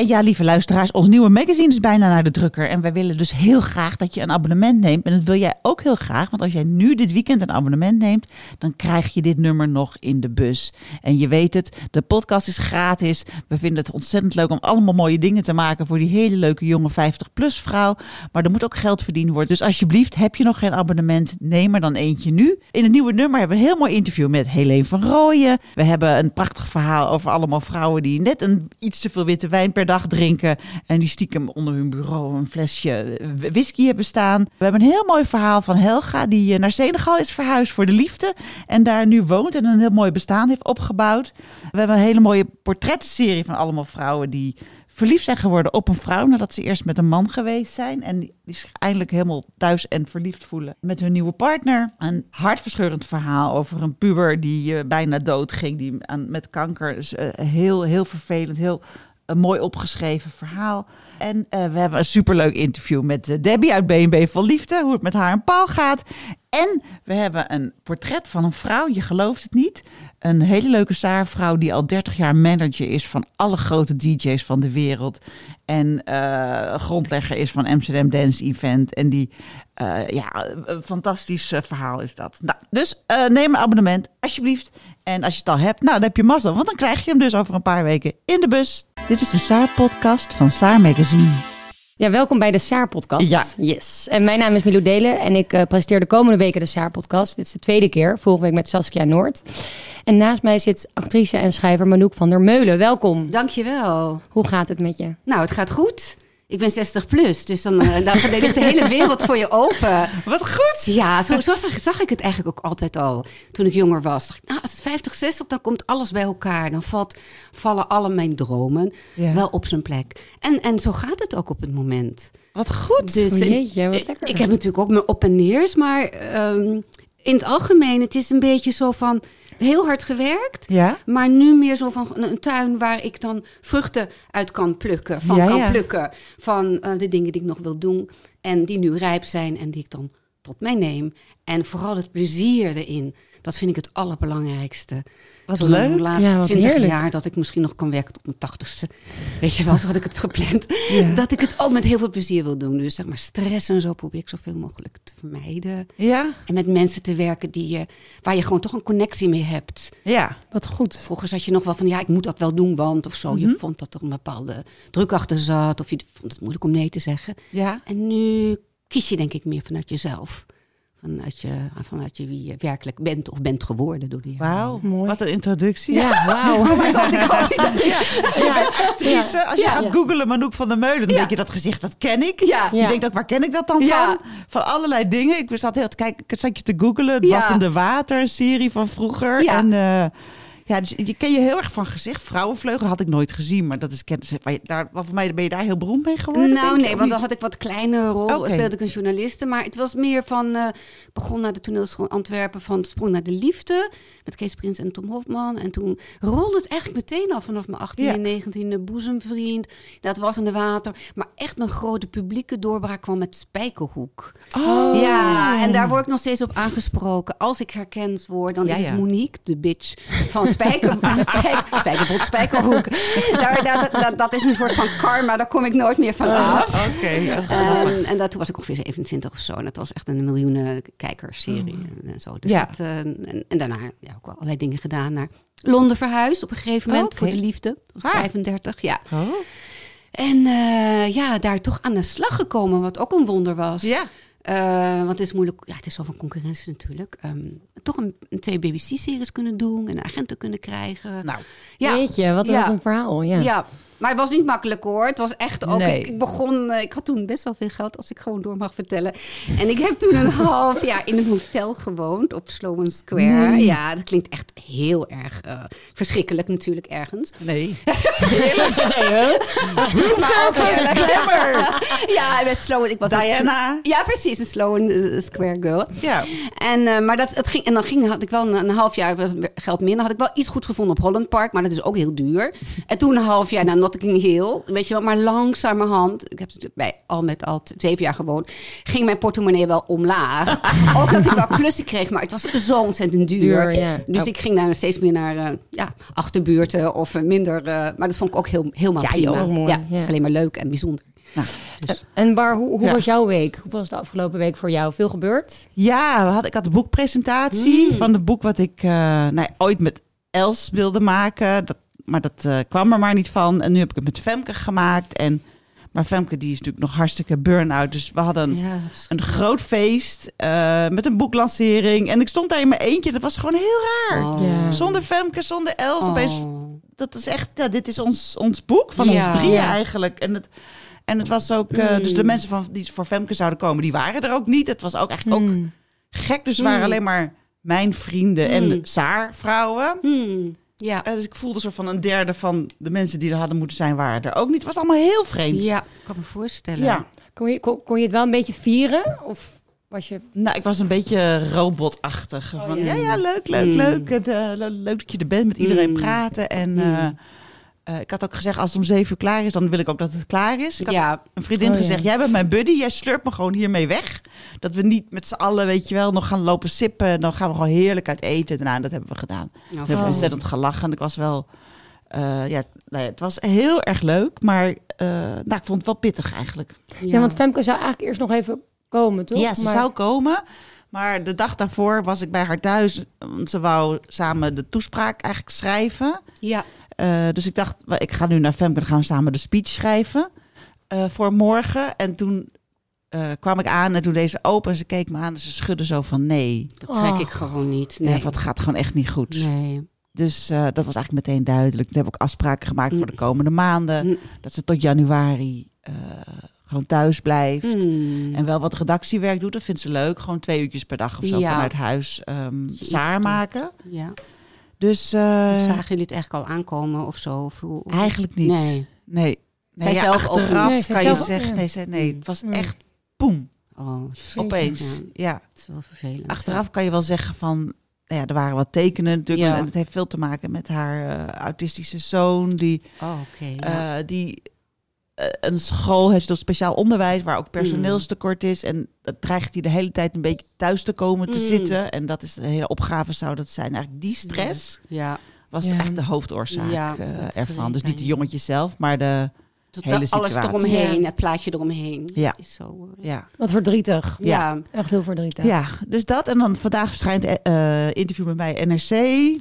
En ja, lieve luisteraars, ons nieuwe magazine is bijna naar de drukker. En wij willen dus heel graag dat je een abonnement neemt. En dat wil jij ook heel graag. Want als jij nu dit weekend een abonnement neemt, dan krijg je dit nummer nog in de bus. En je weet het, de podcast is gratis. We vinden het ontzettend leuk om allemaal mooie dingen te maken voor die hele leuke jonge 50-plus vrouw. Maar er moet ook geld verdiend worden. Dus alsjeblieft, heb je nog geen abonnement, neem er dan eentje nu. In het nieuwe nummer hebben we een heel mooi interview met Helene van Rooyen. We hebben een prachtig verhaal over allemaal vrouwen die net een iets te veel witte wijn per dag drinken. En die stiekem onder hun bureau een flesje whisky hebben staan. We hebben een heel mooi verhaal van Helga, die eh, naar Senegal is verhuisd voor de liefde. En daar nu woont en een heel mooi bestaan heeft opgebouwd. We hebben een hele mooie portretserie van allemaal vrouwen die verliefd zijn geworden op een vrouw nadat ze eerst met een man geweest zijn. En die zich eindelijk helemaal thuis en verliefd voelen met hun nieuwe partner. Een hartverscheurend verhaal over een puber die uh, bijna dood ging, die aan, met kanker. Dus, heel, heel vervelend, heel een mooi opgeschreven verhaal. En uh, we hebben een superleuk interview met uh, Debbie uit BNB van Liefde, hoe het met haar en Paul gaat. En we hebben een portret van een vrouw, je gelooft het niet. Een hele leuke zaarvrouw die al 30 jaar manager is van alle grote DJ's van de wereld. En uh, grondlegger is van Amsterdam Dance Event. En die, ja, een fantastisch verhaal is dat. Nou, dus neem een abonnement, alsjeblieft. En als je het al hebt, nou, dan heb je mazzel. Want dan krijg je hem dus over een paar weken in de bus. Dit is de Saar-podcast van Saar Magazine. Ja, welkom bij de Saar-podcast. Ja. Yes. En mijn naam is Milou Delen en ik uh, presenteer de komende weken de Saar-podcast. Dit is de tweede keer, vorige week met Saskia Noord. En naast mij zit actrice en schrijver Manouk van der Meulen. Welkom. Dankjewel. Hoe gaat het met je? Nou, het gaat goed. Ik ben 60 plus, dus dan, uh, dan ligt de hele wereld voor je open. Wat goed! Ja, zo, zo zag, zag, ik het eigenlijk ook altijd al toen ik jonger was. Dacht ik, nou, als het 50, 60, dan komt alles bij elkaar. Dan valt, vallen alle mijn dromen ja. wel op zijn plek. En, en zo gaat het ook op het moment. Wat goed! Dus, oh, jeetje, wat lekker. Ik heb natuurlijk ook mijn op en neers, maar um, in het algemeen, het is een beetje zo van heel hard gewerkt. Ja? Maar nu meer zo van een tuin waar ik dan vruchten uit kan plukken. Van Ja, kan ja. plukken. Van uh, de dingen die ik nog wil doen. En die nu rijp zijn en die ik dan tot mij neem. En vooral het plezier erin. Dat vind ik het allerbelangrijkste. Wat Zo leuk. De laatste Ja, wat 20 heerlijk. jaar dat ik misschien nog kan werken tot mijn tachtigste. Weet je wel, zo had ik het gepland. Ja. Dat ik het ook met heel veel plezier wil doen. Dus zeg maar stress en zo probeer ik zoveel mogelijk te vermijden. Ja? En met mensen te werken die je, waar je gewoon toch een connectie mee hebt. Ja. Wat goed. Vroeger zat je nog wel van, ja, ik moet dat wel doen, want of zo. Mhm. Je vond dat er een bepaalde druk achter zat. Of je vond het moeilijk om nee te zeggen. Ja. En nu kies je denk ik meer vanuit jezelf. Vanuit, je, vanuit je wie je werkelijk bent of bent geworden door de jaren. Wauw. Mooi. Wat een introductie. Ja, wauw. Oh my god, ik hou niet dat- Je bent actrice. Als je Ja. gaat Ja. googlen Manouk van der Meulen, dan Ja. denk je dat gezicht, dat ken ik. Ja. Je Ja. denkt ook, waar ken ik dat dan Ja. van? Van allerlei dingen. Ik zat heel te kijken, ik zat je te googlen. Het Ja. was in de water, een serie van vroeger. Ja. En eh, ja, dus je ken je heel erg van gezicht. Vrouwenvleugel had ik nooit gezien, maar dat is kennis. Daar, voor mij ben je daar heel beroemd mee geworden. Nou nee, want dan had ik wat kleine rol. Oké. Speelde ik een journaliste. Maar het was meer van... eh, begon naar de toneelschool Antwerpen van Sprong naar de Liefde. Met Kees Prins en Tom Hofman. En toen rolde het eigenlijk meteen al vanaf mijn 18e Ja. en 19e. Boezemvriend. Dat was in de water. Maar echt mijn grote publieke doorbraak kwam met Spijkerhoek. Oh. Ja, en daar word ik nog steeds op aangesproken. Als ik herkend word, dan Ja, is ja. het Monique, de bitch van Spijker, Spijk- Spijkerbroek, Spijkerhoek. Daar, dat, dat is een soort van karma, daar kom ik nooit meer van af. Ah, Oké. ja. En, en dat, toen was ik ongeveer 27 of zo. En dat was echt een miljoenen kijkersserie en, en zo. Dus Ja. dat, eh, en, en daarna ja, ook wel allerlei dingen gedaan. Naar Londen verhuisd op een gegeven moment Oké. voor de liefde. Ah. 35, ja. Oh. En eh, ja, daar toch aan de slag gekomen, wat ook een wonder was. Ja. Eh, want het is moeilijk, ja, het is zoveel concurrentie natuurlijk. Ehm, toch een, een twee BBC-series kunnen doen en agenten kunnen krijgen. Nou, Ja, Jeetje, wat, Ja. wat een verhaal. Ja. ja. Maar het was niet makkelijk hoor. Het was echt ook. Nee. Ik, ik begon. eh, ik had toen best wel veel geld, als ik gewoon door mag vertellen. En ik heb toen een half jaar in een hotel gewoond op Sloan Square. Nee. Ja, dat klinkt echt heel erg eh, verschrikkelijk natuurlijk ergens. Nee. Heerlijk. Glamour. Ja, met Sloan. Ik was een- Diana. ja, precies, een Sloan eh, Square girl. Ja. En, maar dat, het ging, en dan ging, had ik wel een, een half jaar geld minder. Had ik wel iets goed gevonden op Holland Park, maar dat is ook heel duur. En toen een half jaar naar Notting Hill, weet je wel. Maar langzamerhand, ik heb bij al met al zeven jaar gewoond, ging mijn portemonnee wel omlaag. ook dat ik wel klussen kreeg, maar het was zo ontzettend duur. Duur. Dus Oh. ik ging daar steeds meer naar uh, ja, achterbuurten of uh, minder. Uh, maar dat vond ik ook heel, helemaal Ja, prima. joh, mooi, ja, het is alleen maar leuk en bijzonder. Nou, Dus- En Bar, hoe, hoe Ja. was jouw week? Hoe was de afgelopen week voor jou? Veel gebeurd? Ja, we hadden, ik had de boekpresentatie Mm. van het boek wat ik eh, nou, ooit met Els wilde maken. Dat, maar dat eh, kwam er maar niet van. En nu heb ik het met Femke gemaakt. En, maar Femke die is natuurlijk nog hartstikke burn-out. Dus we hadden ja, een groot feest eh, met een boeklancering. En ik stond daar in mijn eentje. Dat was gewoon heel raar. Oh. Zonder Femke, zonder Els. Oh. dat is echt, ja, dit is ons, ons boek van Ja. ons drieën eigenlijk. En het, en het was ook, eh, dus de Mm. mensen van, die voor Femke zouden komen, die waren er ook niet. Het was ook eigenlijk ook Hmm. gek. Dus het waren Mm. alleen maar mijn vrienden en Mm. Ja. Eh, dus ik voelde zo van een derde van de mensen die er hadden moeten zijn, waren er ook niet. Het was allemaal heel vreemd. ja, ik kan me voorstellen. Ja. Kon, je, kon, kon je het wel een beetje vieren? Of was je... Nou, ik was een beetje robotachtig. van, ja. ja. ja, leuk, leuk, Mm. leuk. Eh, le- leuk dat je er bent, met iedereen Mm. praten. En Mm. Eh, ik had ook gezegd, als het om zeven uur klaar is, dan wil ik ook dat het klaar is. Ik had Ja. een vriendin Oh, ja. gezegd, jij bent mijn buddy, jij slurpt me gewoon hiermee weg. Dat we niet met z'n allen, weet je wel, nog gaan lopen sippen. Dan gaan we gewoon heerlijk uit eten. Nou, en dat hebben we gedaan. We hebben Oh. ontzettend gelachen. Ik was wel, eh, ja, nou ja, het was heel erg leuk, maar eh, nou, ik vond het wel pittig eigenlijk. Ja. want Femke zou eigenlijk eerst nog even komen, toch? Ja, ze Maar- zou komen. Maar de dag daarvoor was ik bij haar thuis. Want ze wou samen de toespraak eigenlijk schrijven. Ja. Eh, dus ik dacht, "Wel, ik ga nu naar Femke. Dan gaan we samen de speech schrijven eh, voor morgen. En toen eh, kwam ik aan en toen deed ze open. En ze keek me aan en ze schudde zo van nee. Dat trek Oh. ik gewoon niet. Nee, Nee. wat gaat gewoon echt niet goed. Nee. Dus eh, dat was eigenlijk meteen duidelijk. Toen heb ik afspraken gemaakt voor de Mm. komende maanden. Mm. Dat ze tot januari eh, gewoon thuis blijft. Hmm. En wel wat redactiewerk doet, dat vindt ze leuk. Gewoon twee uurtjes per dag of zo Ja. vanuit huis ehm saar doen. maken. Ja. Dus eh, Zagen jullie het eigenlijk al aankomen of zo? Of hoe- hoe- eigenlijk niet. Nee. Nee. Zij Nee, ja, zelf ook achteraf niet. Nee, zij kan je zeggen, nee, zij, nee, het was echt boem, Oh, opeens. Ja, Ja. het is wel vervelend. Achteraf kan je wel zeggen van, nou ja, er waren wat tekenen natuurlijk. Ja. En het heeft veel te maken met haar eh, autistische zoon, die, Oh, oké. ja. eh, die een school heeft, dus speciaal onderwijs, waar ook personeelstekort is. En dat dreigt hij de hele tijd een beetje thuis te komen te Mm. zitten. En dat is de hele opgave zou dat zijn. Eigenlijk die stress ja. was Ja. echt de hoofdoorzaak Ja, eh, ervan. Dus niet de ja. jongetjes zelf, maar de... Dat- Hele dat alles situatie. eromheen, Ja. het plaatje eromheen. Ja. Is zo, eh, Ja. Wat verdrietig. ja. Echt heel verdrietig. Ja, dus dat. En dan vandaag verschijnt eh interview met mij NRC.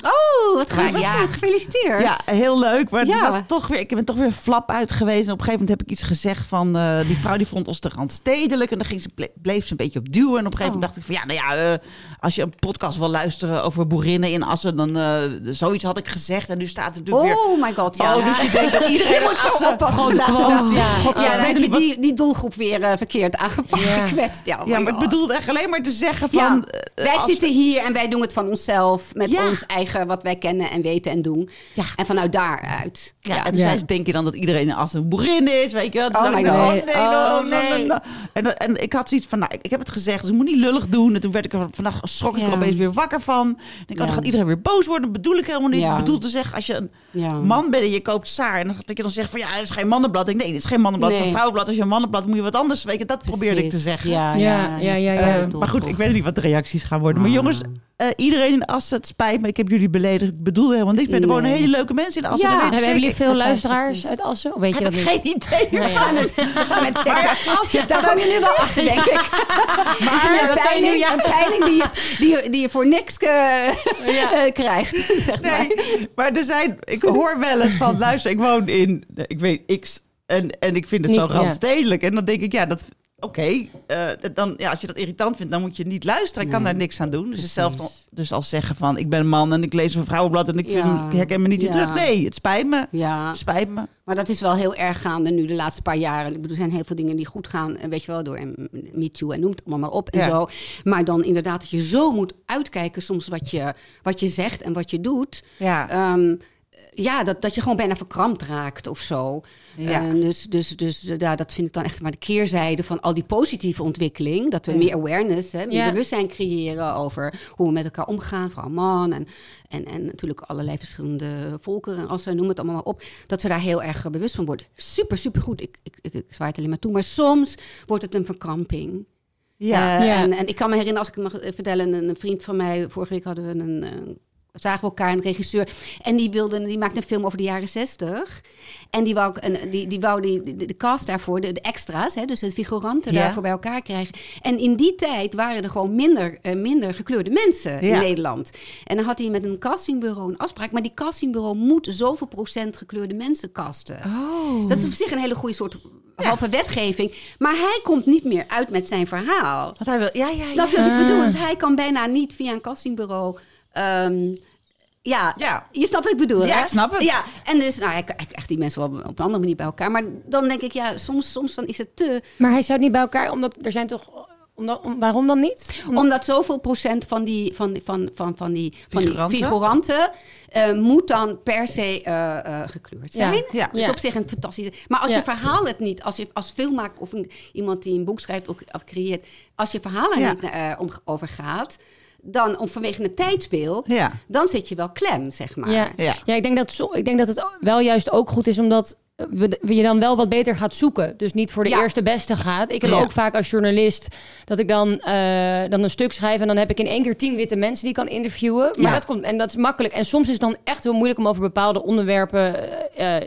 Oh, wat goed. ja. Gefeliciteerd. Ja, heel leuk. Maar Ja. het was toch weer, ik ben toch weer flap uit geweest. En op een gegeven moment heb ik iets gezegd van... eh, die vrouw die vond ons te randstedelijk. En dan ging ze, ble- bleef ze een beetje op duwen. En op een gegeven moment Oh. dacht ik van... Ja, nou ja, eh, als je een podcast wil luisteren over boerinnen in Assen... dan eh, zoiets had ik gezegd. En nu staat er natuurlijk weer... Oh my god, ja. Oh, dus je denkt dat iedereen moet zo Assen... oppassen. Grote inderdaad. quote, ja. Ja, heb ik je wat- die, die doelgroep weer eh, verkeerd aangepakt, gekwetst. Ja, oh Ja, maar het God. bedoelde echt alleen maar te zeggen van... Ja, eh, wij als- zitten hier en wij doen het van onszelf. Met Ja. ons eigen, wat wij kennen en weten en doen. Ja. En vanuit daaruit. Ja, en toen Ja. zei ze, denk je dan dat iedereen in Assen een boerin is? Weet je wel? Toen Oh my ik, God. nee, Oh, nee. En, en ik had zoiets van, nou, ik, ik heb het gezegd, dus ik moet niet lullig doen. En toen werd ik er vandaag schrok ik er Ja. opeens weer wakker van. Denk, oh, dan gaat iedereen weer boos worden. Dat bedoel ik helemaal niet. Ik bedoel te zeggen, als je een Ja. man bent en je koopt saar... en dan- dat je dan zegt van, ja, het is geen mannenblad. Ik denk, nee, dit is geen mannenblad, het is een vrouwenblad. Als je een mannenblad moet je wat anders weten. Dat probeerde ik te zeggen. Ja, Ja, ja, ja, ja. Eh, maar goed, ik weet niet wat de reacties gaan worden. Maar Ah. jongens, eh, iedereen in Assen, het spijt me. Ik heb jullie beledigd. Ik bedoel helemaal niks. meer. Er wonen Nee. hele leuke mensen in Assen. Ja. Hebben jullie zeker. veel Ik- luisteraars uit Assen? Of weet je Ik dat heb niet? geen idee. Nee, We gaan het, we gaan het checken. Maar als je Daar kom je nu wel achter, denk ik. Maar je nu- ja. een peiling die, je- die, die je voor niks eh, Ja. eh, krijgt, zeg maar. Nee, maar er zijn, ik hoor wel eens van, luister, ik woon in, ik weet X, en, en ik vind het zo ja. randstedelijk. En dan denk ik, ja, dat, oké, eh, dan, ja, als je dat irritant vindt, dan moet je niet luisteren. Ik kan daar niks aan doen. Dus hetzelfde dus als zeggen van, ik ben een man en ik lees een vrouwenblad en ik, vind- ik herken me niet in Ja. terug. Nee, het spijt me. Ja, Het spijt me. maar dat is wel heel erg gaande nu de laatste paar jaren. Ik bedoel, er zijn heel veel dingen die goed gaan. en Weet je wel, door en MeToo en noem het allemaal maar op en zo. Maar dan inderdaad dat je zo moet uitkijken soms wat je, wat je zegt en wat je doet. Ja, Ehm, ja, dat, dat je gewoon bijna verkrampt raakt of zo. Ja. Eh, dus dus, dus eh, ja, dat vind ik dan echt maar de keerzijde van al die positieve ontwikkeling. Dat we meer awareness, hè, meer Ja. bewustzijn creëren over hoe we met elkaar omgaan. Vooral man en, en, en natuurlijk allerlei verschillende volkeren. Als we noemen het allemaal maar op. Dat we daar heel erg eh, bewust van worden. Super, super goed. Ik, ik, ik, ik zwaai het alleen maar toe. Maar soms wordt het een verkramping. ja. Eh, Ja. En, en ik kan me herinneren, als ik het mag vertellen, een, een vriend van mij, vorige week hadden we een, eh, zagen we elkaar, een regisseur, en die, wilde, die maakte een film over de jaren zestig. En die wou, en die, die, wou die, de, de cast daarvoor, de, de extra's, hè, dus de figuranten Ja. daarvoor bij elkaar krijgen. En in die tijd waren er gewoon minder, eh, minder gekleurde mensen Ja. in Nederland. En dan had hij met een castingbureau een afspraak, maar die castingbureau moet zoveel procent gekleurde mensen casten. Oh. Dat is op zich een hele goede soort halve wetgeving. Maar hij komt niet meer uit met zijn verhaal. Wat hij wil. Ja, ja, ja. Snap je wat ik bedoel? Dus hij kan bijna niet via een castingbureau. Ehm, ja, Ja. je snapt wat ik bedoel. Ja, hè? ik snap het. Ja, en dus, nou, ik, ik echt die mensen wel op een andere manier bij elkaar. Maar dan denk ik, ja, soms, soms dan is het te. Maar hij zou het niet bij elkaar, omdat er zijn toch... Omdat, om, waarom dan niet? Omdat- Omdat zoveel procent van die, van, van, van, van die, van die Figuranten? figuranten eh, moet dan per se eh, eh, gekleurd zijn. Ja. Dat is op zich een fantastische... Maar als Ja. je verhaal het niet, als je als filmmaker of een, iemand die een boek schrijft of, of creëert... als je verhaal er Ja. niet eh, om, over gaat, dan om vanwege het tijdsbeeld... Ja. dan zit je wel klem, zeg maar. Ja. Ja. Ja, ik denk, dat, zo- ik denk dat het wel juist ook goed is omdat we, je dan wel wat beter gaat zoeken. Dus niet voor de Ja. eerste beste gaat. Ik heb ook vaak als journalist dat ik dan, eh, dan een stuk schrijf... en dan heb ik in één keer tien witte mensen die ik kan interviewen. Maar Ja. dat komt, en dat is makkelijk. En soms is het dan echt heel moeilijk om over bepaalde onderwerpen... eh, eh,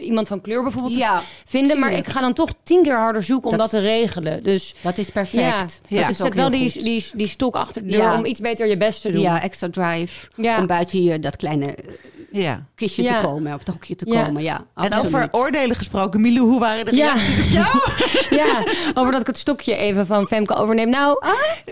iemand van kleur bijvoorbeeld Ja, te vinden. Maar ik ga dan toch tien keer harder zoeken om Dat- dat, te regelen. Dus Dat is perfect. ja, Dat dus is ook zet wel die, die, die stok achter de deur om iets beter je best te doen. Ja, extra drive. Om buiten je dat kleine ja. kistje Ja. te komen. Of het hokje te Ja. komen, ja. En over oordelen gesproken, Milou, hoe waren de Ja. reacties op jou? ja, over dat ik het stokje even van Femke overneem. Nou, Ah.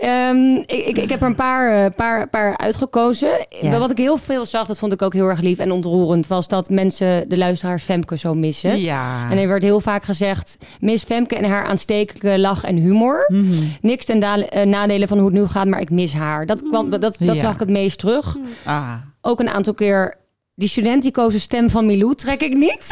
ehm, ik, ik, ik heb er een paar, eh, paar, paar uitgekozen. Ja. Wat ik heel veel zag, dat vond ik ook heel erg lief en ontroerend, was dat mensen de luisteraars Femke zo missen. Ja. En er werd heel vaak gezegd, mis Femke en haar aanstekelijke lach en humor. Mhm. Niks ten da- eh, nadele van hoe het nu gaat, maar ik mis haar. Dat, kwam, dat, dat Ja. zag ik het meest terug. Ah. Ook een aantal keer... Die studenticoze stem van Milou trek ik niet.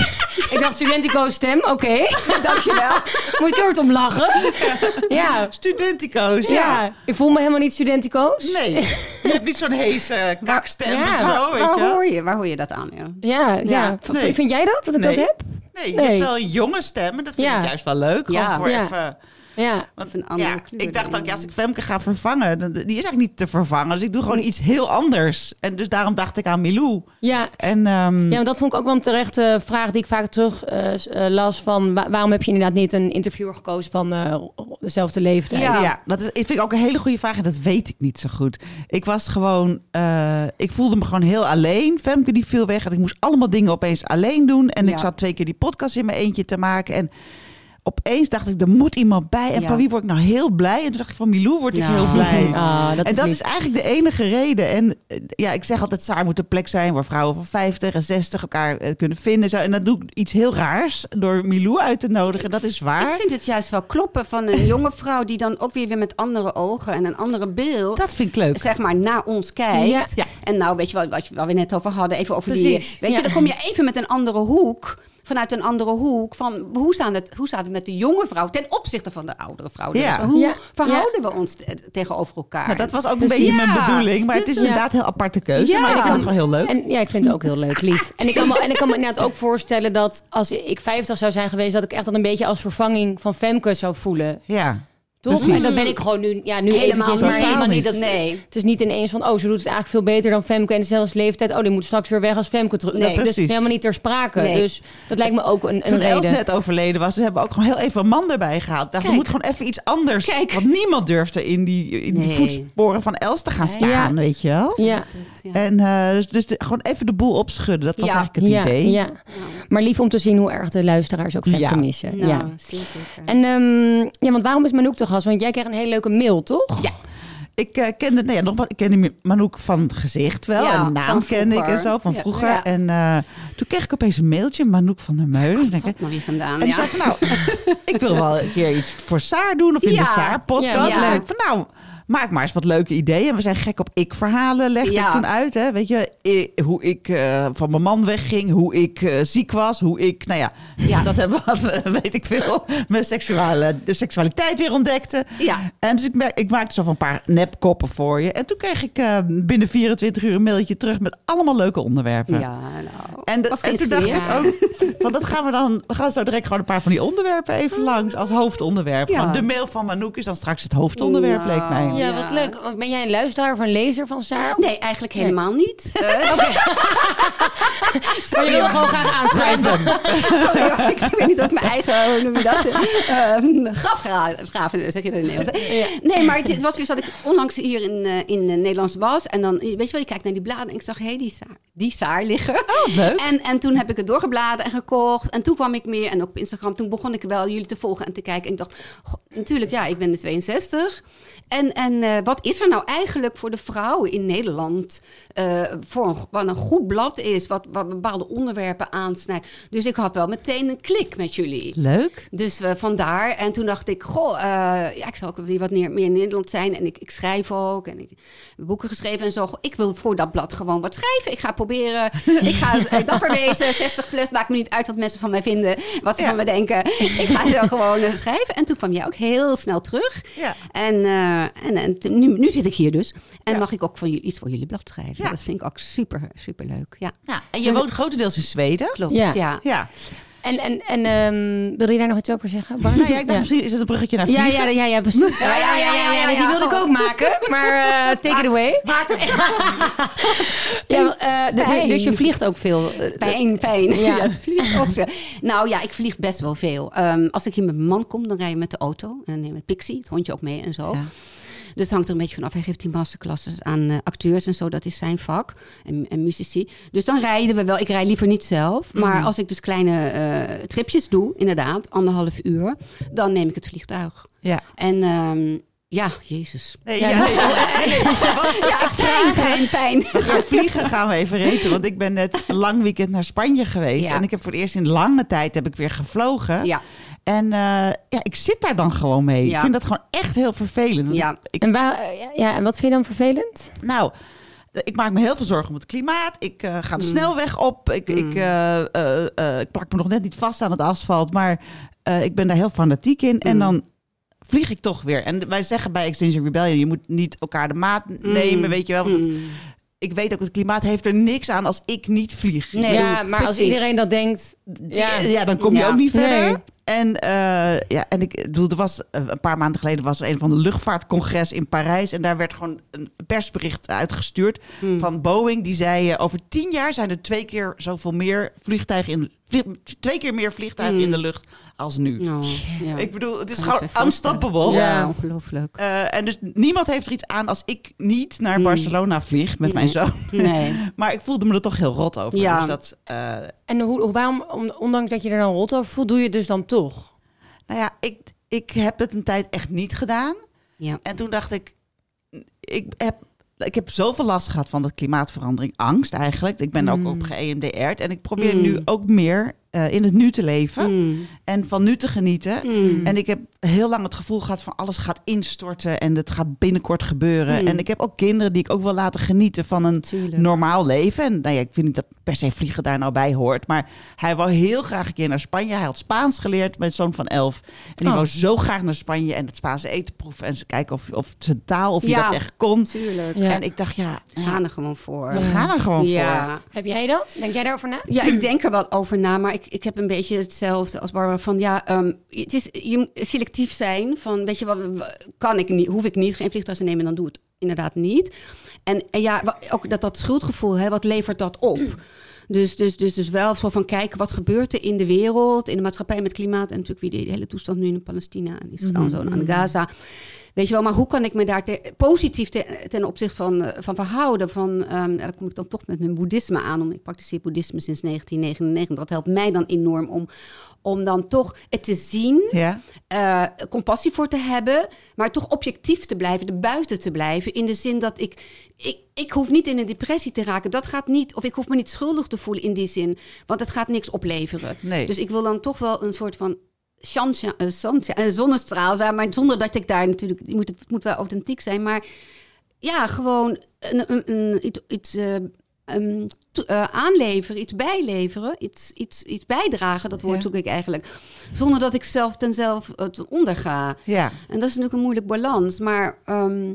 ik dacht, studenticoze stem, oké. Dankjewel. Moet ik er wat om lachen? Ja. Studentico's. Ja. ik voel me helemaal niet studenticoos. Nee, je hebt niet zo'n heese kakstem Ja. of zo, weet waar, hoor je, waar hoor je dat aan? Ja. Ja, ja. Ja, V- nee. Vind jij dat, dat ik Nee. dat heb? Nee, je Nee. hebt wel een jonge stem en dat vind Ja. ik juist wel leuk. Gewoon Ja. voor Ja. even... Ja. Want, Een andere ja, kleur ik dacht ook, ja, als ik Femke ga vervangen, dan, die is eigenlijk niet te vervangen. Dus ik doe gewoon iets heel anders. En dus daarom dacht ik aan Milou. Ja. En ehm, Ja, dat vond ik ook wel een terechte vraag die ik vaak terug eh, eh, las van wa- waarom heb je inderdaad niet een interviewer gekozen van eh, dezelfde leeftijd? Ja. Ja, dat is, ik vind ik ook een hele goede vraag en dat weet ik niet zo goed. Ik was gewoon, eh, ik voelde me gewoon heel alleen. Femke die viel weg en ik moest allemaal dingen opeens alleen doen. En ik zat twee keer die podcast in mijn eentje te maken. En opeens dacht ik, er moet iemand bij. En Ja. van wie word ik nou heel blij? En toen dacht ik, van Milou word ik heel blij. Ah, dat en is dat lief. is eigenlijk de enige reden. En eh, ja, ik zeg altijd, Saar moet een plek zijn waar vrouwen van 50 en 60 elkaar eh, kunnen vinden. Zo. En dan doe ik iets heel raars door Milou uit te nodigen. Dat is waar. Ik vind het juist wel kloppen van een jonge vrouw die dan ook weer, weer met andere ogen en een andere beeld, Dat vind ik leuk. zeg maar, naar ons kijkt. Ja. Ja. En nou, weet je wel, wat waar we net over hadden, even over Precies, die, weet ja. je, dan kom je even met een andere hoek. Vanuit een andere hoek van hoe staat, het, hoe staat het met de jonge vrouw ten opzichte van de oudere vrouw? Dus Ja. hoe Ja. verhouden we ons te- tegenover elkaar? Nou, dat was ook een Precies. beetje mijn bedoeling. Maar het is Dus- inderdaad een heel aparte keuze. Ja. Maar ik vind het gewoon heel leuk. En ja, ik vind het ook heel leuk, lief. En ik kan me, en ik kan me inderdaad ook voorstellen dat als ik 50 zou zijn geweest, dat ik echt dan een beetje als vervanging van Femke zou voelen. Ja. Toch? Precies. En dan ben ik gewoon nu, ja, nu Helemaal eventjes, maar niet. helemaal niet. Dat, Nee. Het is niet ineens van, oh, ze doet het eigenlijk veel beter dan Femke en dezelfde leeftijd. Oh, die moet straks weer weg als Femke terug. Nee, dat is precies. helemaal niet ter sprake. Nee. Dus dat lijkt me ook een, een Toen Els reden. net overleden was, ze hebben ook gewoon heel even een man erbij gehaald. Daar Kijk. moet gewoon even iets anders. Kijk. Want niemand durfde in die, in die Nee. voetsporen van Els te gaan staan, Ja. weet je wel. Ja, Ja. En eh, dus, dus de- gewoon even de boel opschudden. Dat was Ja. eigenlijk het ja, idee. ja. Maar lief om te zien hoe erg de luisteraars ook Femke Ja. missen. Ja. zeker. En ehm, ja, want waarom is Manouk te Want jij kreeg een hele leuke mail, toch? Ja. Ik eh, kende, nee, ja, nog, wat- ik kende Manouk van gezicht wel. Ja, en naam kende ik en zo, van Ja. vroeger. Ja. En eh, toen kreeg ik opeens een mailtje, Manouk van der Meulen. Ik denk, Dat maar weer vandaan. En ja. zei van nou, ik wil wel een keer iets voor Saar doen of in de Ja. Ja, ja. zei ik van nou, maak maar eens wat leuke ideeën. We zijn gek op ik-verhalen, legde Ja. ik toen uit. Hè? Weet je, hoe ik eh, van mijn man wegging, hoe ik eh, ziek was, hoe ik, nou ja, Ja. dat hebben we, weet ik veel, mijn seksuale, de seksualiteit weer ontdekte. Ja. En dus ik, merk, ik maakte zo van een paar nepkoppen voor je. En toen kreeg ik eh, binnen 24 uur een mailtje terug met allemaal leuke onderwerpen. Ja, nou. En, de- en toen dacht ik ook, van dat gaan we dan, we gaan zo direct gewoon een paar van die onderwerpen even langs als hoofdonderwerp. Ja. Gewoon de mail van Manouk is dan straks het hoofdonderwerp, leek mij. Ja, Ja. wat leuk. Want ben jij een luisteraar of een lezer van Saar? Nee, eigenlijk helemaal niet. Maar je wil gewoon graag aanschrijven. Sorry, hoor, ik weet niet of ik mijn eigen, hoe noem je dat? Uh, grafgraven, zeg je dat in hè? Nee, maar het, het was weer dat ik onlangs hier in, eh, in eh, Nederlands was. En dan, weet je wel, je kijkt naar die bladen en ik zag, hé, hey, die, saar, die saar liggen. Oh, leuk. En, en toen heb ik het doorgebladen en gekocht. En toen kwam ik meer, en ook op Instagram, toen begon ik wel jullie te volgen en te kijken. En ik dacht, goh, natuurlijk, ja, ik ben de 62. En, en eh, wat is er nou eigenlijk voor de vrouwen in Nederland? eh, voor een, wat een goed blad is, wat, wat bepaalde onderwerpen aansnijdt. Dus ik had wel meteen een klik met jullie. Leuk. Dus eh, vandaar. En toen dacht ik, goh, ja, ik zal ook weer wat meer, meer in Nederland zijn. En ik, ik schrijf ook. En ik heb boeken geschreven en zo. Ik wil voor dat blad gewoon wat schrijven. Ik ga proberen. ik ga dapper wezen. 60 plus. Maakt me niet uit wat mensen van mij vinden. Wat ze Ja. van me denken. Ik ga zo gewoon schrijven. En toen kwam jij ook heel snel terug. Ja. En, eh, en, nu, nu zit ik hier dus. En Ja. mag ik ook jullie, iets voor jullie blad schrijven. Ja. Dat vind ik ook super, super leuk. Ja, Ja, en je woont grotendeels in Zweden. klopt. Ja. Ja. Ja. En, en, en ehm, wil je daar nog iets over zeggen, Bar? Nou ja, ik dacht misschien is het een bruggetje naar Ja, vliegen. ja, ja, ja, precies. Ja, ja, ja, ja, ja, die wilde ik ook maken. Maar eh, take it away. Ja, eh, dus je vliegt ook veel. eh, Pijn, pijn. Ja. Ja, ik vlieg ook veel. Nou ja, ik vlieg best wel veel. Ehm, als ik hier met mijn man kom, dan rij je met de auto. En dan neem ik Pixie, het hondje ook mee en zo. Dus het hangt er een beetje vanaf. Hij geeft die masterclasses aan eh, acteurs en zo. Dat is zijn vak. En, en muzici. Dus dan rijden we wel. Ik rij liever niet zelf. Maar Mhm. als ik dus kleine eh, tripjes doe, inderdaad, anderhalf uur. Dan neem ik het vliegtuig. Ja. En ehm, ja, jezus. Nee, Ja, nee, nee, Ja, pijn, pijn, pijn. We gaan vliegen, gaan we even reten. Want ik ben net een lang weekend naar Spanje geweest. Ja. En ik heb voor het eerst in lange tijd heb ik weer gevlogen. Ja, En eh, ja, ik zit daar dan gewoon mee. Ja. Ik vind dat gewoon echt heel vervelend. Ja. Ik, En, waar, ja, en wat vind je dan vervelend? nou, ik maak me heel veel zorgen om het klimaat. Ik eh, ga de Mm. snelweg op. Ik, ik, Mm. eh, eh, eh, ik plak me nog net niet vast aan het asfalt. Maar eh, ik ben daar heel fanatiek in. En Mm. dan vlieg ik toch weer. En wij zeggen bij Extinction Rebellion... je moet niet elkaar de maat nemen, weet je wel. Want het- Mm. ik weet ook, het klimaat heeft er niks aan als ik niet vlieg. Nee. ja, maar als iedereen dat denkt... Ja, Ja, ja dan kom je Ja. ook niet verder. Nee. En, eh, ja, en ik bedoel, er was eh, een paar maanden geleden was er een van de luchtvaartcongres in Parijs. En daar werd gewoon een persbericht uitgestuurd Hmm. van Boeing. Die zei: eh, over tien jaar zijn er twee keer zoveel meer vliegtuigen in twee keer meer vliegtuigen Hmm. in de lucht als nu. Oh, ja. Ik bedoel, het is Kan gewoon unstoppable. Ja. Ongelooflijk. Eh, en dus niemand heeft er iets aan als ik niet naar Hmm. Barcelona vlieg met mijn zoon. Nee. Maar ik voelde me er toch heel rot over. Ja. Dus dat, eh, En hoe- waarom, om- ondanks dat je er dan rot over voelt, doe je het dus dan toch? nou ja, ik, ik heb het een tijd echt niet gedaan. Ja. En toen dacht ik, ik heb, ik heb zoveel last gehad van dat klimaatverandering, angst eigenlijk. Ik ben ook Mm. op geëMDR'd en ik probeer Mm. nu ook meer eh, in het nu te leven Mm. en van nu te genieten. Mm. En ik heb heel lang het gevoel gehad van alles gaat instorten en het gaat binnenkort gebeuren. Mm. En ik heb ook kinderen die ik ook wil laten genieten van een Tuurlijk. normaal leven. En nou ja, ik vind niet dat per se vliegen daar nou bij hoort. Maar hij wou heel graag een keer naar Spanje. Hij had Spaans geleerd, mijn zoon van elf. En die Oh. wou zo graag naar Spanje en het Spaanse eten proeven. En ze kijken of, of zijn taal, of hij Ja. dat echt kon. Tuurlijk. Ja. En ik dacht, ja, We gaan er gewoon voor. we gaan er gewoon voor. Heb jij dat? Denk jij daarover na? Ja, ik denk er wel over na, maar ik ik, ik heb een beetje hetzelfde als Barbara van ja, ehm, het is je moet selectief zijn van weet je wat kan ik niet, hoef ik niet geen vliegtuig te nemen, dan doe ik het inderdaad niet. En, en ja, ook dat dat schuldgevoel, hè, wat levert dat op? Dus, dus, dus, dus wel zo van kijken wat gebeurt er in de wereld, in de maatschappij met klimaat en natuurlijk wie de hele toestand nu in Palestina en Israël en zo en aan Gaza. Weet je wel, maar hoe kan ik me daar te- positief te- ten opzichte van, eh, van verhouden? Van, ehm, daar kom ik dan toch met mijn boeddhisme aan. Om, ik praktiseer boeddhisme sinds 1999. Dat helpt mij dan enorm om, om dan toch het te zien, Ja. eh, compassie voor te hebben, maar toch objectief te blijven, er buiten te blijven. In de zin dat ik, ik, ik hoef niet in een depressie te raken. Dat gaat niet, of ik hoef me niet schuldig te voelen in die zin, want het gaat niks opleveren. Nee. Dus ik wil dan toch wel een soort van chance, eh, zon- eh, zonnestraal zijn, maar zonder dat ik daar natuurlijk, het moet, het moet wel authentiek zijn, maar ja, gewoon een, een, een- iets, iets eh, ehm, to- eh, aanleveren, iets bijleveren, iets, iets, iets bijdragen, dat woord Ja. zoek ik eigenlijk, zonder dat ik zelf ten zelf uh, ten onder ga. Ja. En dat is natuurlijk een moeilijk balans, maar ehm,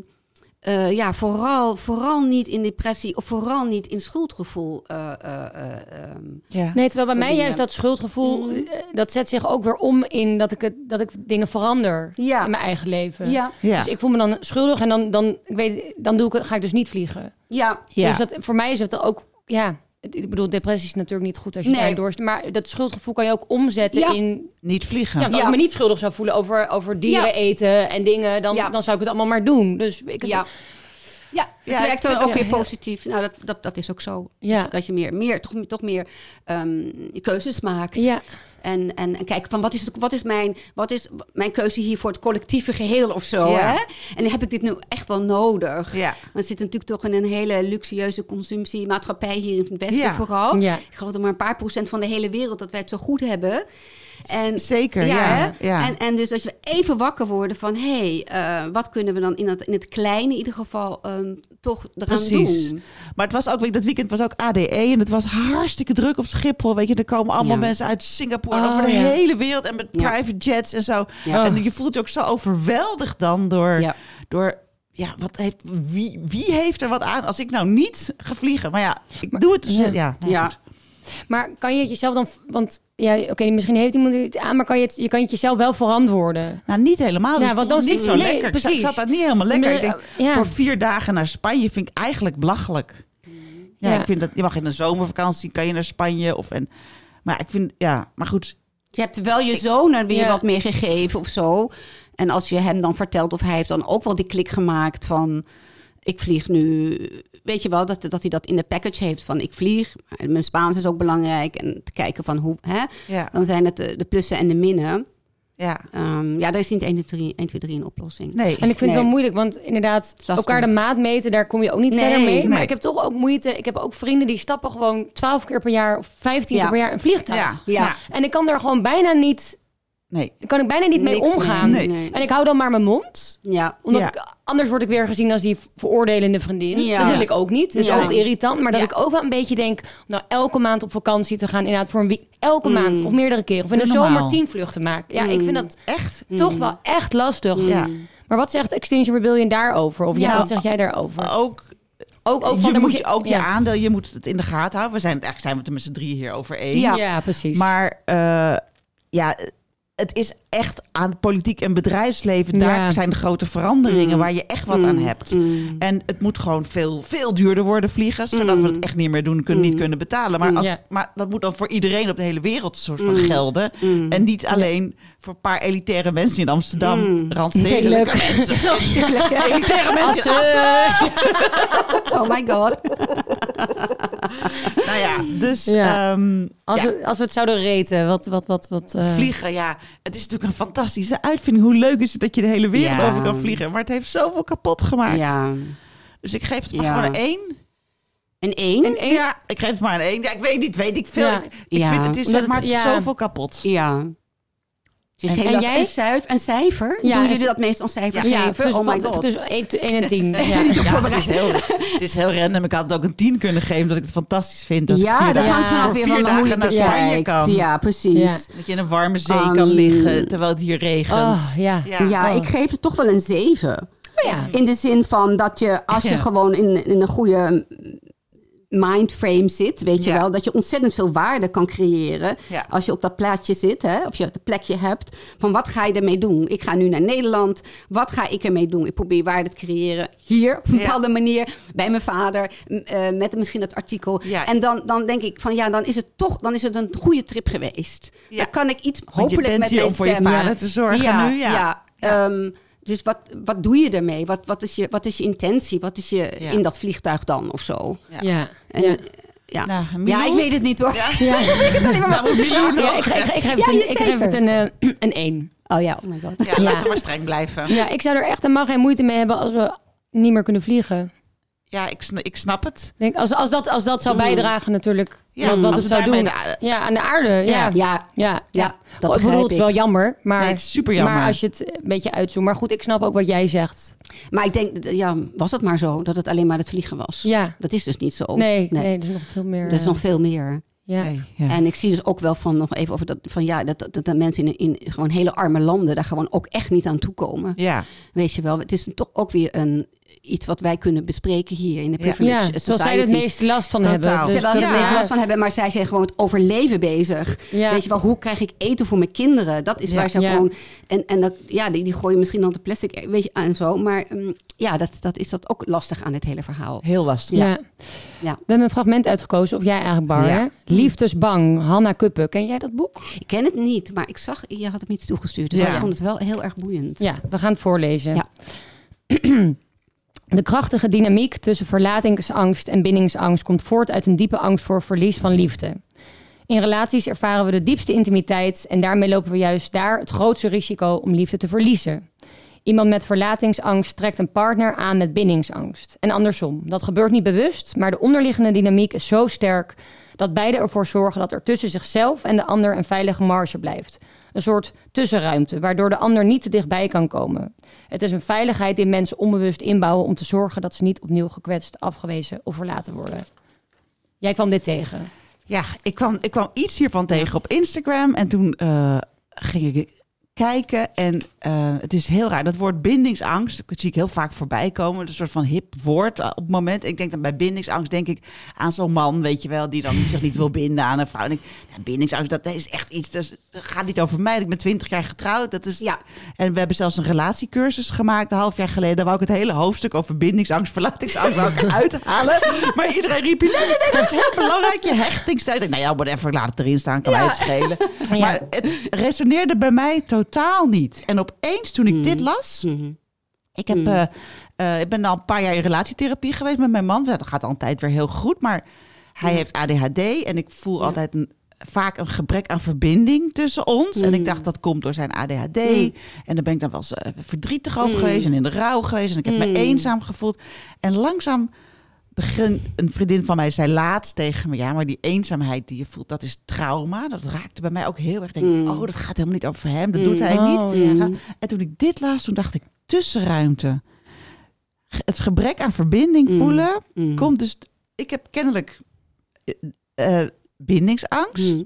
eh, ja, vooral, vooral niet in depressie of vooral niet in schuldgevoel. eh, eh, eh, ehm. Ja. Nee, terwijl bij mij dingen. juist dat schuldgevoel, Mhm. eh, dat zet zich ook weer om in dat ik, het, dat ik dingen verander Ja. in mijn eigen leven. Ja, Ja. Dus ik voel me dan schuldig en dan, dan, ik weet, dan doe ik, het- ga ik dus niet vliegen. ja, Ja. Dus dat, voor mij is het ook, ja, ik bedoel, depressie is natuurlijk niet goed als je Nee. daar doorst. Maar dat schuldgevoel kan je ook omzetten Ja. in, Niet vliegen. ja, als Ja. ik me niet schuldig zou voelen over, over dieren Ja. eten en dingen, dan, Ja. dan zou ik het allemaal maar doen. Dus ik, ja. Ja, het Ja, werkt ik dan ook weer positief. Nou, dat, dat, dat is ook zo. Ja. Dat je meer, meer toch, toch meer ehm, keuzes maakt. Ja, En, en, en kijken van wat is, het, wat, is mijn, wat is mijn keuze hier voor het collectieve geheel of zo. Ja. Hè? En heb ik dit nu echt wel nodig? Ja. Want we zitten natuurlijk toch in een hele luxueuze consumptiemaatschappij hier in het Westen Ja. vooral. Ja. Ik geloof dat maar een paar procent van de hele wereld dat wij het zo goed hebben. En, Zeker, ja. ja. En, en dus als we even wakker worden van... hé, hey, eh, wat kunnen we dan in het, in het kleine in ieder geval ehm, toch eraan Precies. doen? Maar het was ook, dat weekend was ook ADE en het was hartstikke druk op Schiphol. Weet je, er komen allemaal Ja. mensen uit Singapore en Oh, over de ja. hele wereld en met private jets en zo. Ja. En je voelt je ook zo overweldigd dan door, Ja. door ja, wat heeft, wie, wie heeft er wat aan als ik nou niet ga vliegen? Maar ja, ik doe het dus. ja. Ja, nou Ja. Maar kan je het jezelf dan, want ja, oké, misschien heeft iemand niet aan, maar kan je het, je kan het jezelf wel verantwoorden. Nou, niet helemaal. Dus Ja, want het voelde dan niet zo nee, lekker. Zat- Ik precies. zat daar niet helemaal lekker. Ik denk, Ja. voor vier dagen naar Spanje vind ik eigenlijk belachelijk. Ja, Ja. ik vind dat je mag in een zomervakantie kan je naar Spanje of en. Maar ik vind ja, maar goed. Je hebt wel je zoon er weer Ja. wat meer gegeven of zo. En als je hem dan vertelt of hij heeft dan ook wel die klik gemaakt van... ik vlieg nu... Weet je wel, dat, dat hij dat in de package heeft van ik vlieg. Mijn Spaans is ook belangrijk. En te kijken van hoe... Hè? Ja, Dan zijn het de, de plussen en de minnen. ja. Ehm, ja, daar is niet 1, 2, 3, 1, 2, 3 een oplossing. Nee. En ik vind het wel moeilijk, want inderdaad, elkaar de maat meten, daar kom je ook niet Nee, verder mee. Maar ik heb toch ook moeite. Ik heb ook vrienden die stappen gewoon 12 keer per jaar of 15 Ja. keer per jaar een vliegtuig. ja, Ja. ja. En ik kan daar gewoon bijna niet, Nee. kan ik bijna niet mee Niks omgaan. Nee. Nee. En ik hou dan maar mijn mond. Ja. Omdat Ja. ik, anders word ik weer gezien als die veroordelende vriendin. Ja. Dat wil ik ook niet. Dat is Ja. ook irritant. Maar dat Ja. ik ook wel een beetje denk... Nou, elke maand op vakantie te gaan. Inderdaad, voor een week. Elke maand of meerdere keren. Of in de Doe normaal. zomer tien vluchten maken. Ja, ik vind dat Echt? toch wel echt lastig. Ja. Maar wat zegt Extinction Rebellion daarover? Of ja, Ja. wat zeg jij daarover? Ook Ook, ook van, je daar moet ook je ja. aandeel, je moet het in de gaten houden. We zijn het eigenlijk zijn we het er met z'n drieën hier over eens. Ja. Ja, precies. Maar eh, ja, het is echt aan politiek en bedrijfsleven. Daar Ja. zijn de grote veranderingen waar je echt wat aan hebt. Mm. En het moet gewoon veel, veel duurder worden vliegen, zodat we het echt niet meer doen, kunnen, niet kunnen betalen. Maar, als, Ja. maar dat moet dan voor iedereen op de hele wereld soort van Mm. gelden. Mm. En niet alleen voor een paar elitaire mensen in Amsterdam, Mm. randstedelijke mensen. elitaire mensen in Assen. Oh my god. Nou ja, dus Ja. ehm, als, ja, we, als we het zouden reten, wat... wat, wat, wat eh, vliegen, ja, het is natuurlijk een fantastische uitvinding. Hoe leuk is het dat je de hele wereld Ja. over kan vliegen? Maar het heeft zoveel kapot gemaakt. Ja. Dus ik geef het maar gewoon een één. En één? Ja, ik geef het maar een één. Ja, ik weet niet, weet ik veel. Ik, vind het is zeg maar zoveel kapot. Ja. Het is En- heel en jij? Een, cijfer, een cijfer? Ja, Doen en- jullie dat meestal een cijfer Ja, geven? tussen, oh my god. tussen 1, en 10. Ja. Ja, het is heel, het is heel random. Ik had het ook een tien kunnen geven, omdat ik het fantastisch vind. Dat ja, dat hangt vanaf weer van hoe je naar Spanje kan. Ja, precies. Ja. Dat je in een warme zee Um, kan liggen, terwijl het hier regent. Oh, ja. Ja. Ja, Oh. ik geef het toch wel een zeven. Oh, ja. In de zin van dat je, als je Ja. gewoon in, in een goede mindframe zit, weet je Ja. wel, dat je ontzettend veel waarde kan creëren Ja. als je op dat plaatje zit, hè, of je het plekje hebt, van wat ga je ermee doen? Ik ga nu naar Nederland, wat ga ik ermee doen? Ik probeer waarde te creëren hier, op een Ja. bepaalde manier, bij mijn vader, eh, met misschien het artikel. En dan, dan denk ik van ja, dan is het toch, dan is het een goede trip geweest. Dan kan ik iets hopelijk met mijn om voor je vader te zorgen nu, ja. ja. Dus wat, wat doe je ermee? Wat, wat, is je, wat is je intentie? Wat is je Ja. in dat vliegtuig dan of zo? Ja. Ja. En, ja. ja. Nou, ja, ik weet het niet hoor. Ja. Nou, Milou nog. Ja, ik, ik, ik geef het Ja, een, ik geef het een, een 1. Oh ja, oh my god. Ja, Ja. laten we maar streng blijven. Ja, ik zou er echt helemaal geen moeite mee hebben als we niet meer kunnen vliegen. Ja, ik, ik snap het. Ik Denk, als, als, dat, als dat zou bijdragen natuurlijk, Ja, wat, het zou doen. de- Ja, aan de aarde, ja. Ja. Ja, Ja, ja, dat ik bedoel, het is wel jammer, maar, Nee, het is super jammer. maar als je het een beetje uitzoomt. Maar goed, ik snap ook wat jij zegt. Maar ik denk, ja, was het maar zo dat het alleen maar het vliegen was? Ja, Dat is dus niet zo. nee, nee, er is nog veel meer. Er is nog veel meer. ja. Nee, ja. En ik zie dus ook wel van nog even over dat van ja, dat, dat, dat mensen in, in gewoon hele arme landen daar gewoon ook echt niet aan toekomen. ja. Weet je wel, het is toch ook weer een iets wat wij kunnen bespreken hier in de privilege Ja, zoals zij het meeste last van Totaal. hebben. Dus Terwijl er Ja. meest last van hebben, maar zij zijn gewoon het overleven bezig. Ja. Weet je wel, hoe krijg ik eten voor mijn kinderen? Dat is Ja. waar ze Ja. gewoon. En, en dat, ja, die, die gooien misschien dan de plastic weet je, en zo. Maar mm, ja, dat, dat is dat ook lastig aan dit hele verhaal. Heel lastig. Ja. Ja. We hebben een fragment uitgekozen, of jij eigenlijk, Bar. Liefdesbang, Hanna Kuppen. Ken jij dat boek? Ik ken het niet, maar ik zag, je had hem iets toegestuurd. Dus Ja. ik vond het wel heel erg boeiend. Ja, we gaan het voorlezen. Ja. De krachtige dynamiek tussen verlatingsangst en bindingsangst komt voort uit een diepe angst voor verlies van liefde. In relaties ervaren we de diepste intimiteit en daarmee lopen we juist daar het grootste risico om liefde te verliezen. Iemand met verlatingsangst trekt een partner aan met bindingsangst. En andersom. Dat gebeurt niet bewust, maar de onderliggende dynamiek is zo sterk dat beide ervoor zorgen dat er tussen zichzelf en de ander een veilige marge blijft. Een soort tussenruimte, waardoor de ander niet te dichtbij kan komen. Het is een veiligheid die mensen onbewust inbouwen om te zorgen dat ze niet opnieuw gekwetst, afgewezen of verlaten worden. Jij kwam dit tegen. Ja, ik kwam, ik kwam iets hiervan tegen op Instagram. En toen eh, ging ik kijken. En eh, het is heel raar. Dat woord bindingsangst, dat zie ik heel vaak voorbij komen. Een soort van hip woord eh, op het moment. Ik denk dan bij bindingsangst denk ik aan zo'n man, weet je wel, die dan zich niet wil binden aan een vrouw. En ik, ja, bindingsangst, dat is echt iets, dat, gaat niet over mij. Ik ben twintig jaar getrouwd. Dat is, Ja. En we hebben zelfs een relatiecursus gemaakt een half jaar geleden. Daar wou ik het hele hoofdstuk over bindingsangst, verlatingsangst wou ik uithalen. Maar iedereen riep je, nee, nee, nee, dat is heel belangrijk. Je hechtingstijd. Ik, nou ja, whatever, laat het erin staan, kan mij het schelen. Ja. Maar het resoneerde bij mij totaal niet. En opeens, toen ik dit las... Mhm. Ik, heb, eh, eh, ik ben al een paar jaar in relatietherapie geweest met mijn man. Dat gaat altijd weer heel goed, maar hij heeft ADHD. En ik voel altijd een, vaak een gebrek aan verbinding tussen ons. En ik dacht, dat komt door zijn ADHD. En daar ben ik dan wel eens eh, verdrietig over geweest en in de rouw geweest. En ik heb me eenzaam gevoeld. En langzaam begin een vriendin van mij zei laatst tegen me... ja, maar die eenzaamheid die je voelt, dat is trauma. Dat raakte bij mij ook heel erg. Ik denk, oh, dat gaat helemaal niet over hem. Dat doet hij Oh, niet. ja. En toen ik dit las, toen dacht ik, tussenruimte. Het gebrek aan verbinding Mm. voelen Mm. komt dus... Ik heb kennelijk eh, eh, bindingsangst.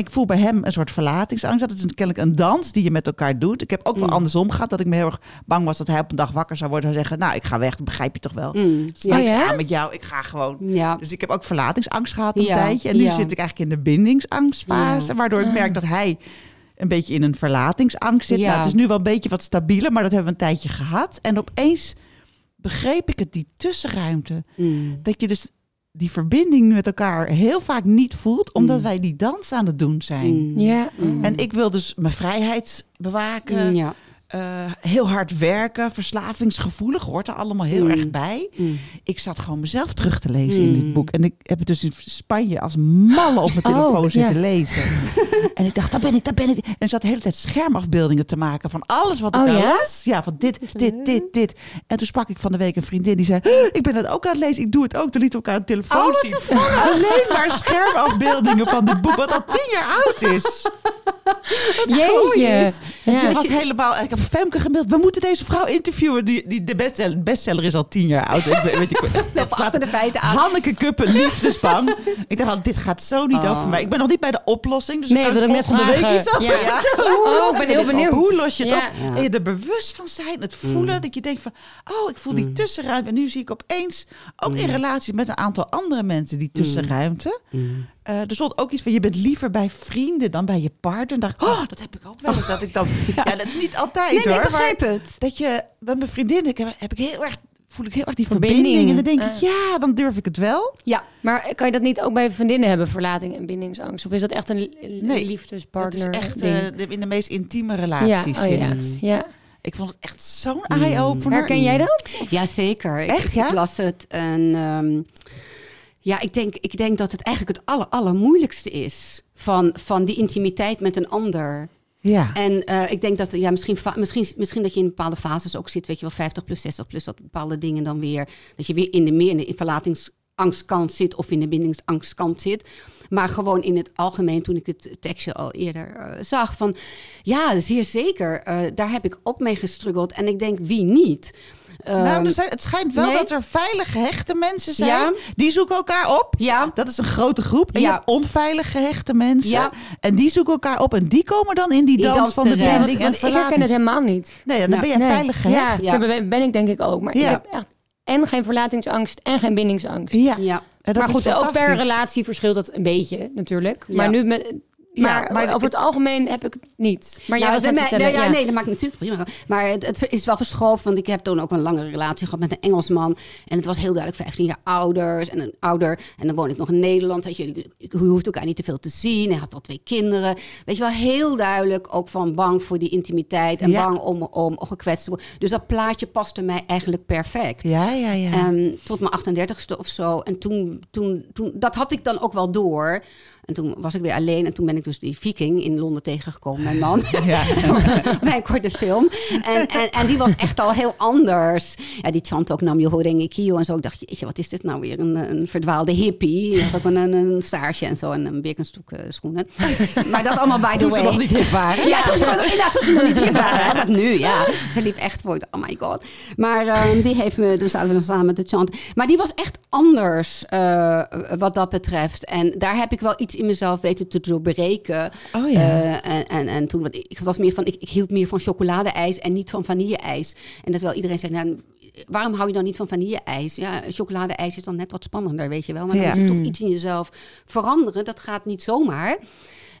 Ik voel bij hem een soort verlatingsangst. Dat is een- kennelijk een dans die je met elkaar doet. Ik heb ook wel Mm. andersom gehad. Dat ik me heel erg bang was dat hij op een dag wakker zou worden. En zeggen, nou, ik ga weg. Dat begrijp je toch wel. Mm. Ja. niks Oh ja? aan met jou. Ik ga gewoon... Ja. Dus ik heb ook verlatingsangst gehad een Ja, tijdje. En nu zit ik eigenlijk in de bindingsangstfase. Waardoor ik merk dat hij een beetje in een verlatingsangst zit. Ja. Nou, het is nu wel een beetje wat stabieler, maar dat hebben we een tijdje gehad. En opeens begreep ik het, die tussenruimte. Mm. Dat je dus die verbinding met elkaar heel vaak niet voelt, omdat Mm. wij die dans aan het doen zijn. Mm. Ja. En ik wil dus mijn vrijheid bewaken, Mm, Ja. Eh, heel hard werken, verslavingsgevoelig hoort er allemaal heel Mm. erg bij. Mm. Ik zat gewoon mezelf terug te lezen in dit Mm. boek. En ik heb het dus in Spanje als malle op mijn Oh, telefoon zitten ja. lezen. en ik dacht, daar ben ik, daar ben ik. En ik zat de hele tijd schermafbeeldingen te maken van alles wat ik Oh, daar ja? las. Ja, van dit, dit, dit, dit. En toen sprak ik van de week een vriendin die zei, "Huh, ik ben dat ook aan het lezen. Ik doe het ook. Toen liet elkaar een telefoon Oh, zien. Alleen maar schermafbeeldingen van dit boek, wat al tien jaar oud is. Jeetje. Ja. Ze Ja. was helemaal. Ik heb Femke gemaild. We moeten deze vrouw interviewen. Die, die de bestseller, bestseller is al tien jaar oud. Ik weet, weet ik, dat achter de feiten aan. Hanneke Kuppen, liefdesbang. ik dacht al, dit gaat zo niet Oh. over mij. Ik ben nog niet bij de oplossing. Dus Nee, ik kan wil ik net volgende week iets over Ja. Oh, ik ben heel benieuwd. Hoe los je het Ja. op? En je er bewust van zijn, het voelen. Mm. Dat je denkt van, oh, ik voel die tussenruimte. En nu zie ik opeens, ook in relatie met een aantal andere mensen, die tussenruimte. Mm. Eh, er stond ook iets van, je bent liever bij vrienden dan bij je partner. En dacht ik, oh, dat heb ik ook wel eens. Dat ik dan, ja, dat is niet altijd Nee, nee, hoor. ik begrijp maar het. dat je, met mijn vriendin, ik heb, heb ik heel erg, voel ik heel erg die Verbinding. verbinding. En dan denk ik, Ah. ja, dan durf ik het wel. Ja, Maar kan je dat niet ook bij vriendinnen hebben, verlating en bindingsangst? Of is dat echt een li- Nee, Dat liefdespartner is echt eh, in de meest intieme ja, relaties oh, zit ja. het. ja. Ik vond het echt zo'n eye-opener. Herken jij dat? ja zeker. Ik- Echt, ik, ja? ik las het en ehm, ja, ik denk, ik denk dat het eigenlijk het aller, allermoeilijkste is van, van die intimiteit met een ander. Ja. En eh, ik denk dat, ja, misschien, misschien, misschien dat je in bepaalde fases ook zit, weet je wel, 50 plus, 60 plus, dat bepaalde dingen dan weer, dat je weer in de meer in de verlatingsangstkant zit of in de bindingsangstkant zit. Maar gewoon in het algemeen, toen ik het tekstje al eerder eh, zag, van ja, zeer zeker, eh, daar heb ik ook mee gestruggeld. En ik denk, wie niet? Nou, Ehm, er zijn, het schijnt wel nee. dat er veilig gehechte mensen zijn. Ja. Die zoeken elkaar op. ja, Dat is een grote groep. En je hebt onveilig gehechte mensen. Ja. En die zoeken elkaar op. En die komen dan in die, Die dans, dans van de terecht. binding en Want ik herken het helemaal niet. Nee, dan Ja. ben je Nee. veilig gehecht. Ja, ben ik denk ik ook. Maar Ja. ik heb echt en geen verlatingsangst en geen bindingsangst. Ja. dat maar is goed, ook per relatie verschilt dat een beetje natuurlijk. Maar Ja. nu met... Ja, Maar, maar over het- het algemeen heb ik het niet. Maar jij was net nee, ja, ja. nee, dat maakt natuurlijk prima. Maar het, het is wel verschoven, want ik heb toen ook een langere relatie gehad met een Engelsman. En het was heel duidelijk 15 jaar ouders en een ouder. En dan woon ik nog in Nederland. Weet je, je hoeft elkaar niet te veel te zien. Hij had al twee kinderen. Weet je wel, heel duidelijk ook van bang voor die intimiteit en Ja. bang om, om gekwetst te worden. Dus dat plaatje paste mij eigenlijk perfect. Ja, ja, ja. Ehm, tot mijn 38ste of zo. En toen, toen, toen, dat had ik dan ook wel door. En toen was ik weer alleen. En toen ben ik dus die viking in Londen tegengekomen, mijn man. Ja. bij een korte film. En, en, en die was echt al heel anders. Ja, die chant ook nam je horengi kio en zo. Ik dacht, jeetje, wat is dit nou weer? Een, een verdwaalde hippie. Die had ook een, een, staarsje en zo. En een Birkenstock eh, schoenen. Maar dat allemaal by the Toen ze way. nog niet hip waren. Ja, toen ze, nog- ja, toen ze nog niet hier waren. hè, Dat nu, ja. Ze liep echt voor. Oh my god. Maar ehm, die heeft me, dus zaten we dan samen met de chant. Maar die was echt anders eh, wat dat betreft. En daar heb ik wel iets in mezelf weten te doorbreken. Oh ja. Eh, en, en, en toen, want ik was meer van, ik, ik hield meer van chocoladeijs en niet van vanille-ijs. En dat wel iedereen zei, nou, waarom hou je dan niet van vanille-ijs? Ja, chocoladeijs is dan net wat spannender, weet je wel. Maar dan Ja. moet je Mm. toch iets in jezelf veranderen. Dat gaat niet zomaar.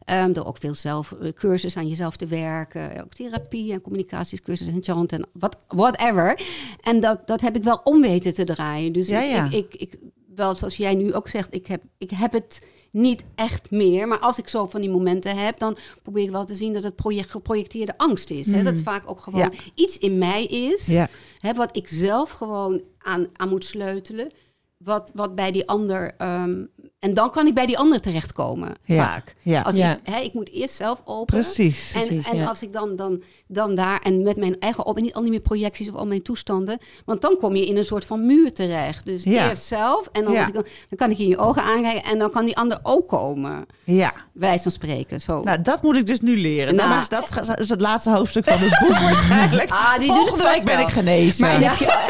Ehm, door ook veel zelf, eh, cursus aan jezelf te werken. Ook therapie en communicatiescursus en chant en wat, whatever. En dat, dat heb ik wel om weten te draaien. Dus Ja, ik- ja. Ik, ik, ik, wel zoals jij nu ook zegt, ik heb, ik heb het niet echt meer. Maar als ik zo van die momenten heb, dan probeer ik wel te zien dat het project, geprojecteerde angst is. Hè? Dat het vaak ook gewoon Ja. iets in mij is. Ja. Hè, wat ik zelf gewoon aan, aan moet sleutelen. Wat, wat bij die ander. ehm, en dan kan ik bij die ander terechtkomen. Ja. Vaak. Ja. Als Ja. Ik, hè, ik moet eerst zelf openen. Precies. En, Precies, en ja. als ik dan, dan, dan daar en met mijn eigen op en niet al die meer projecties of al mijn toestanden, want dan kom je in een soort van muur terecht. Dus Ja. eerst zelf en dan, Ja. als ik dan, dan kan ik in je ogen aankijken en dan kan die ander ook komen. Ja. Wijs van spreken. Zo. Nou, dat moet ik dus nu leren. Nou. Dat, is, dat is het laatste hoofdstuk van het boek waarschijnlijk. Ah, die Volgende week ben ik genezen. Maar Ja.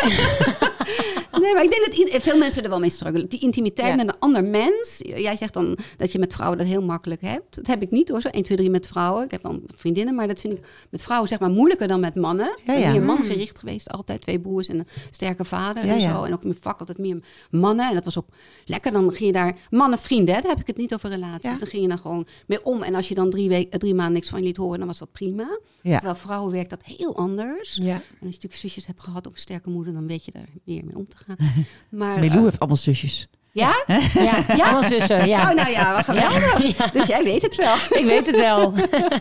Nee, maar ik denk dat veel mensen er wel mee struggelen. Die intimiteit Ja. met een ander mens. Jij zegt dan dat je met vrouwen dat heel makkelijk hebt. Dat heb ik niet hoor, zo 1, 2, 3 met vrouwen. Ik heb dan vriendinnen, maar dat vind ik met vrouwen zeg maar moeilijker dan met mannen. Ja, Ik ben meer mangericht geweest, altijd twee broers en een sterke vader Ja, en zo. En ook in mijn vak altijd meer mannen. En dat was ook lekker. Dan ging je daar, mannen vrienden, hè, daar heb ik het niet over relaties. Dan ging je dan gewoon mee om. En als je dan drie, week, drie maanden niks van je liet horen, dan was dat prima. Terwijl vrouwen werkt dat heel anders. En als je natuurlijk zusjes hebt gehad of een sterke moeder, dan weet je daar meer mee om te gaan. Maar, Milou eh, heeft allemaal zusjes. Ja? Ja, Ja? allemaal zussen. Ja. Oh, nou ja, wat geweldig. Ja. Dus jij weet het wel. Ik weet het wel.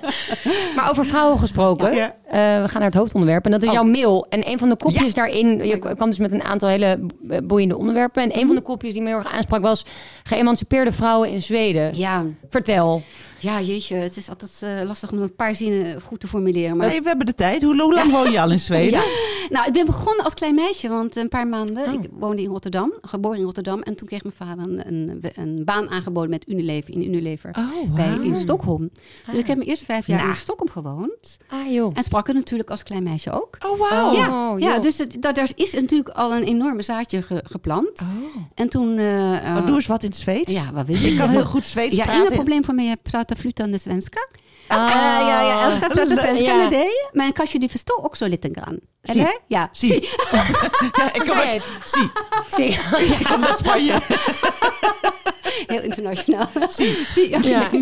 maar over vrouwen gesproken. Ja. we gaan naar het hoofdonderwerp. En dat is Oh. jouw mail. En een van de kopjes daarin... Je kwam dus met een aantal hele eh, boeiende onderwerpen. En een van de kopjes die me heel erg aansprak was... geëmancipeerde vrouwen in Zweden. Ja, Vertel. ja, jeetje, het is altijd eh, lastig om dat een paar zinnen goed te formuleren. Maar Nee, we hebben de tijd. Hoe, hoe lang woon je al in Zweden? Ja. Nou, ik ben begonnen als klein meisje, want een paar maanden. Oh. Ik woonde in Rotterdam, geboren in Rotterdam. En toen kreeg mijn vader een, een, een baan aangeboden met Unilever, in Unilever. Oh, Bij, in Stockholm. Dus ik heb mijn eerste vijf jaar Nou. in Stockholm gewoond. Ah, joh. En sprak er natuurlijk als klein meisje ook. Oh, wauw. ja, Oh, ja, dus het, dat, daar is natuurlijk al een enorme zaadje ge- geplant. Oh. En toen... eh, eh, doe eens wat in het Zweeds. Ja, wat wil je? Ik kan heel goed Zweeds Ja, praten. inga problem voor mig. Jag pratar flytande svenska. Ah. Ja, jag älskar att prata svenska Ja. med dig. Men kanske du förstår också lite grann? Zie. Eller? Ja. Zie. ja, ik uit, het. zie, Zie. ik kom uit Spanje. Heel internationaal. Zie. Zie. Ja.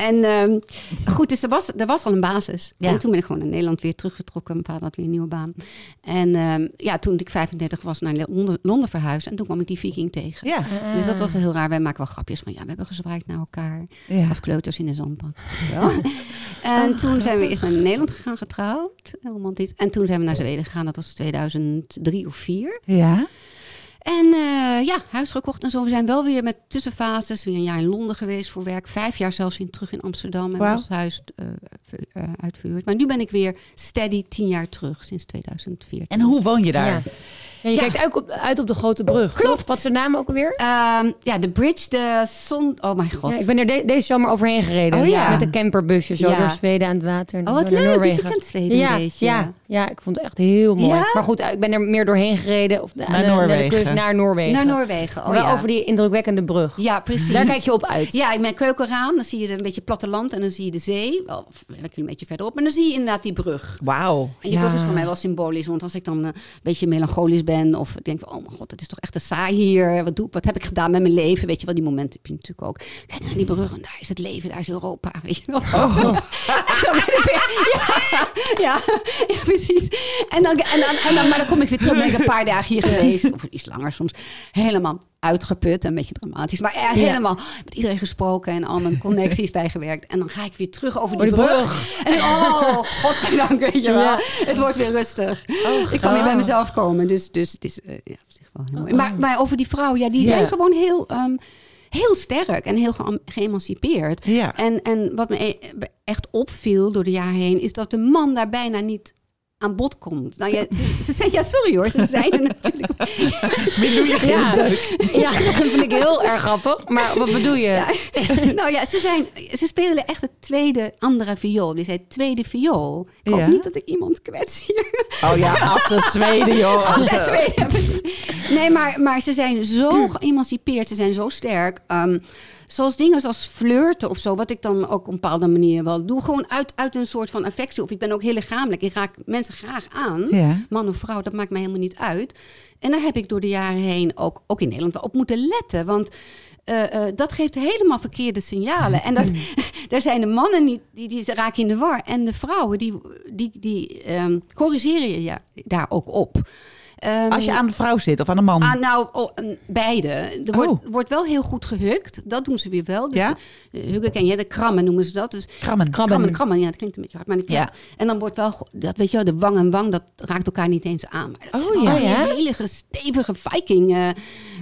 En ehm, goed, dus er was, er was al een basis. Ja. En toen ben ik gewoon naar Nederland weer teruggetrokken. Mijn vader had weer een nieuwe baan. En ehm, ja, toen ik 35 was, naar Londen, Londen verhuisd. En toen kwam ik die viking tegen. Ja, Dus dat was heel raar. Wij maken wel grapjes van, ja, we hebben gezwaaid naar elkaar. ja. Als kleuters in de zandbank. Wel. en toen zijn we eerst naar Nederland gegaan, getrouwd. Heel romantisch. En toen zijn we naar Zweden gegaan. Dat was 2003 of 4. ja. En eh, ja, huis gekocht en zo. We zijn wel weer met tussenfases. Weer een jaar in Londen geweest voor werk. Vijf jaar zelfs in, terug in Amsterdam. En Wauw. ons huis eh, ver- eh, uitverhuurd. Maar nu ben ik weer steady tien jaar terug, sinds 2014. En hoe woon je daar? Ja. Ja, je Ja. kijkt uit op, uit op de grote brug. Klopt. toch? Wat is de naam ook alweer? Ehm, ja, de bridge, de zon... Oh mijn god. Ja, ik ben er de- deze zomer overheen gereden. Oh, ja. Met een camperbusje zo Ja. door Zweden aan het water. en Oh, wat leuk. Dus je kent Zweden ja, een beetje. Ja, ja, ik vond het echt heel mooi. Ja? Maar goed, ik ben er meer doorheen gereden. Of Naar de, naar de Noorwegen. naar Noorwegen. Naar Noorwegen. Oh, Maar ja. over die indrukwekkende brug. Ja, precies. Daar kijk je op uit. Ja, in mijn keukenraam, dan zie je een beetje platteland en dan zie je de zee. Wel, Of een beetje verderop. En dan zie je inderdaad die brug. Wauw. En die Ja. brug is voor mij wel symbolisch. Want als ik dan eh, een beetje melancholisch ben of ik denk, van, oh mijn god, het is toch echt te saai hier. Wat, doe, ik- wat heb ik gedaan met mijn leven? Weet je wel, die momenten heb je natuurlijk ook. Kijk naar die brug en daar is het leven, daar is Europa. Weet je wel. Oh. Ben ja, ja, precies. En dan, en, dan, en dan, maar dan kom ik weer terug, ben ik een paar dagen hier geweest. Of iets langer soms. Helemaal uitgeput, een beetje dramatisch. Maar eh, helemaal met iedereen gesproken en al mijn connecties bijgewerkt. En dan ga ik weer terug over die brug. En oh, godzijdank, weet je wel. Het wordt weer rustig. ik kan weer bij mezelf komen. Dus, dus het is eh, ja, op zich wel heel mooi. Maar, maar over die vrouw, ja, die zijn gewoon heel, ehm, heel sterk en heel geëmancipeerd. Ja. En, en wat me e- echt opviel door de jaren heen, is dat de man daar bijna niet aan bod komt. Nou ja, ze, ze zeggen, ja, sorry hoor, ze zijn er natuurlijk. Bedoel je Ja. Ja, dat vind ik heel erg grappig. Maar wat bedoel je? Ja. nou ja, ze, zijn, ze spelen echt het tweede andere viool. Die zei tweede viool. Ik hoop Ja. niet dat ik iemand kwets hier. Oh ja, als ze Zweden, joh. Ze- weken. Nee, maar, maar ze zijn zo geëmancipeerd, ze zijn zo sterk. Ehm, zoals dingen zoals flirten of zo, wat ik dan ook op een bepaalde manier wel doe. Gewoon uit, uit een soort van affectie. Of ik ben ook heel lichamelijk. Ik raak mensen graag aan. Ja. Man of vrouw, dat maakt mij helemaal niet uit. En daar heb ik door de jaren heen, ook, ook in Nederland, op moeten letten. Want eh, eh, dat geeft helemaal verkeerde signalen. En dat, daar zijn de mannen niet, die, die raken in de war. En de vrouwen, die, die, die ehm, corrigeren je ja, daar ook op. Ehm, Als je aan de vrouw zit of aan de man. Ah, nou, oh, mm, beide. Er wordt, Oh. wordt wel heel goed gehukt. Dat doen ze weer wel. Dus, Ja? eh, Huggen ken je, de krammen noemen ze dat. Dus Krammen. krammen, krammen, ja, dat klinkt een beetje hard. Maar dat- Ja. En dan wordt wel, dat weet je wel, de wang en wang, dat raakt elkaar niet eens aan. Maar dat Oh, ja. Een hele stevige viking.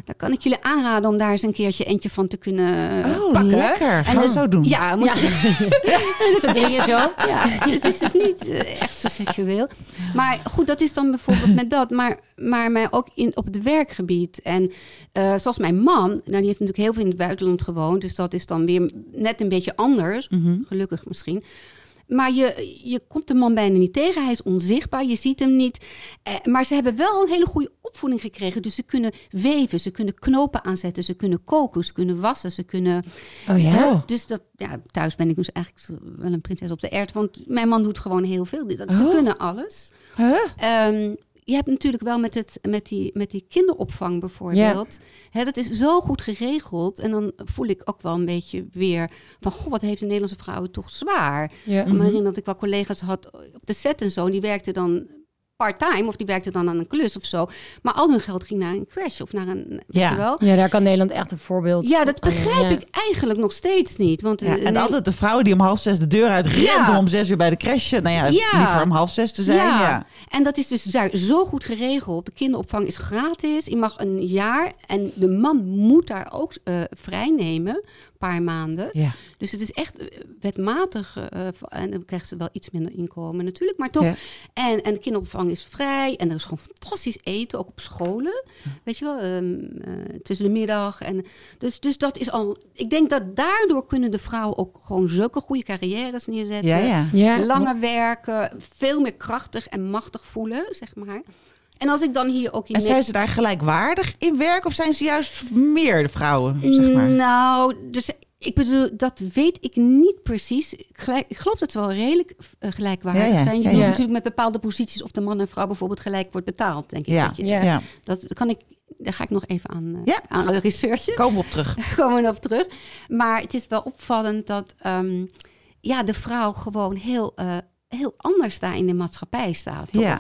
daar kan ik jullie aanraden om daar eens een keertje eentje van te kunnen Oh, pakken. lekker. Gaan we dan- zo doen. Ja, moet je- Z'n drieën zo. ja, het is dus niet eh, echt zo seksueel. Maar goed, dat is dan bijvoorbeeld met dat. Maar, maar mij ook in, op het werkgebied. En eh, zoals mijn man, nou, die heeft natuurlijk heel veel in het buitenland gewoond. Dus dat is dan weer net een beetje anders. Gelukkig misschien. Maar je, je komt de man bijna niet tegen. Hij is onzichtbaar. Je ziet hem niet. Eh, maar ze hebben wel een hele goede opvoeding gekregen. Dus ze kunnen weven. Ze kunnen knopen aanzetten. Ze kunnen koken. Ze kunnen wassen. Ze kunnen... Oh ja? Dus dat, ja, thuis ben ik dus eigenlijk wel een prinses op de ert. Want mijn man doet gewoon heel veel. Dat, Ze Oh. kunnen alles. Huh? Ehm, je hebt natuurlijk wel met, het, met, die, met die kinderopvang bijvoorbeeld. Hè, dat is zo goed geregeld. En dan voel ik ook wel een beetje weer van... Goh, wat heeft de Nederlandse vrouw toch zwaar. Ja. Ik me herinner dat ik wel collega's had op de set en zo. En die werkten dan part-time of die werkte dan aan een klus of zo. Maar al hun geld ging naar een crash of naar een. Ja. wel? Ja, daar kan Nederland echt een voorbeeld Ja, dat begrijp ja. ik eigenlijk nog steeds niet. Want, Ja, eh, en nee- altijd de vrouw die om half zes de deur uit rent Ja. om om zes uur bij de crash. Nou ja, Ja. liever om half zes te zijn. Ja. En dat is dus daar zo goed geregeld. De kinderopvang is gratis. Je mag een jaar. En de man moet daar ook eh vrij nemen. Een paar maanden. Ja. Dus het is echt eh, wetmatig. eh, en dan krijgen ze wel iets minder inkomen natuurlijk. Maar toch. Ja. En, en de kinderopvang is vrij. En er is gewoon fantastisch eten. Ook op scholen. Weet je wel. ehm, eh, tussen de middag. En, dus, dus dat is al. Ik denk dat daardoor kunnen de vrouwen ook gewoon zulke goede carrières neerzetten. Ja, ja. Ja, Langer werken, veel meer krachtig en machtig voelen, zeg maar. En als ik dan hier ook in En zijn ze daar gelijkwaardig in werk of zijn ze juist meer de vrouwen, zeg maar? Nou, dus ik bedoel, dat weet ik niet precies. Ik, gelijk, ik geloof dat ze wel redelijk eh, gelijkwaardig Ja, ja, zijn. Je ja. natuurlijk met bepaalde posities of de man en vrouw bijvoorbeeld gelijk wordt betaald, denk ik. Ja, Dat, je- Ja. ja. dat kan ik, daar ga ik nog even aan, eh, Ja. aan de researchen. Komen we op terug. komen we op terug. Maar het is wel opvallend dat ehm, ja, de vrouw gewoon heel, eh, heel anders daar in de maatschappij staat. Toch? Ja.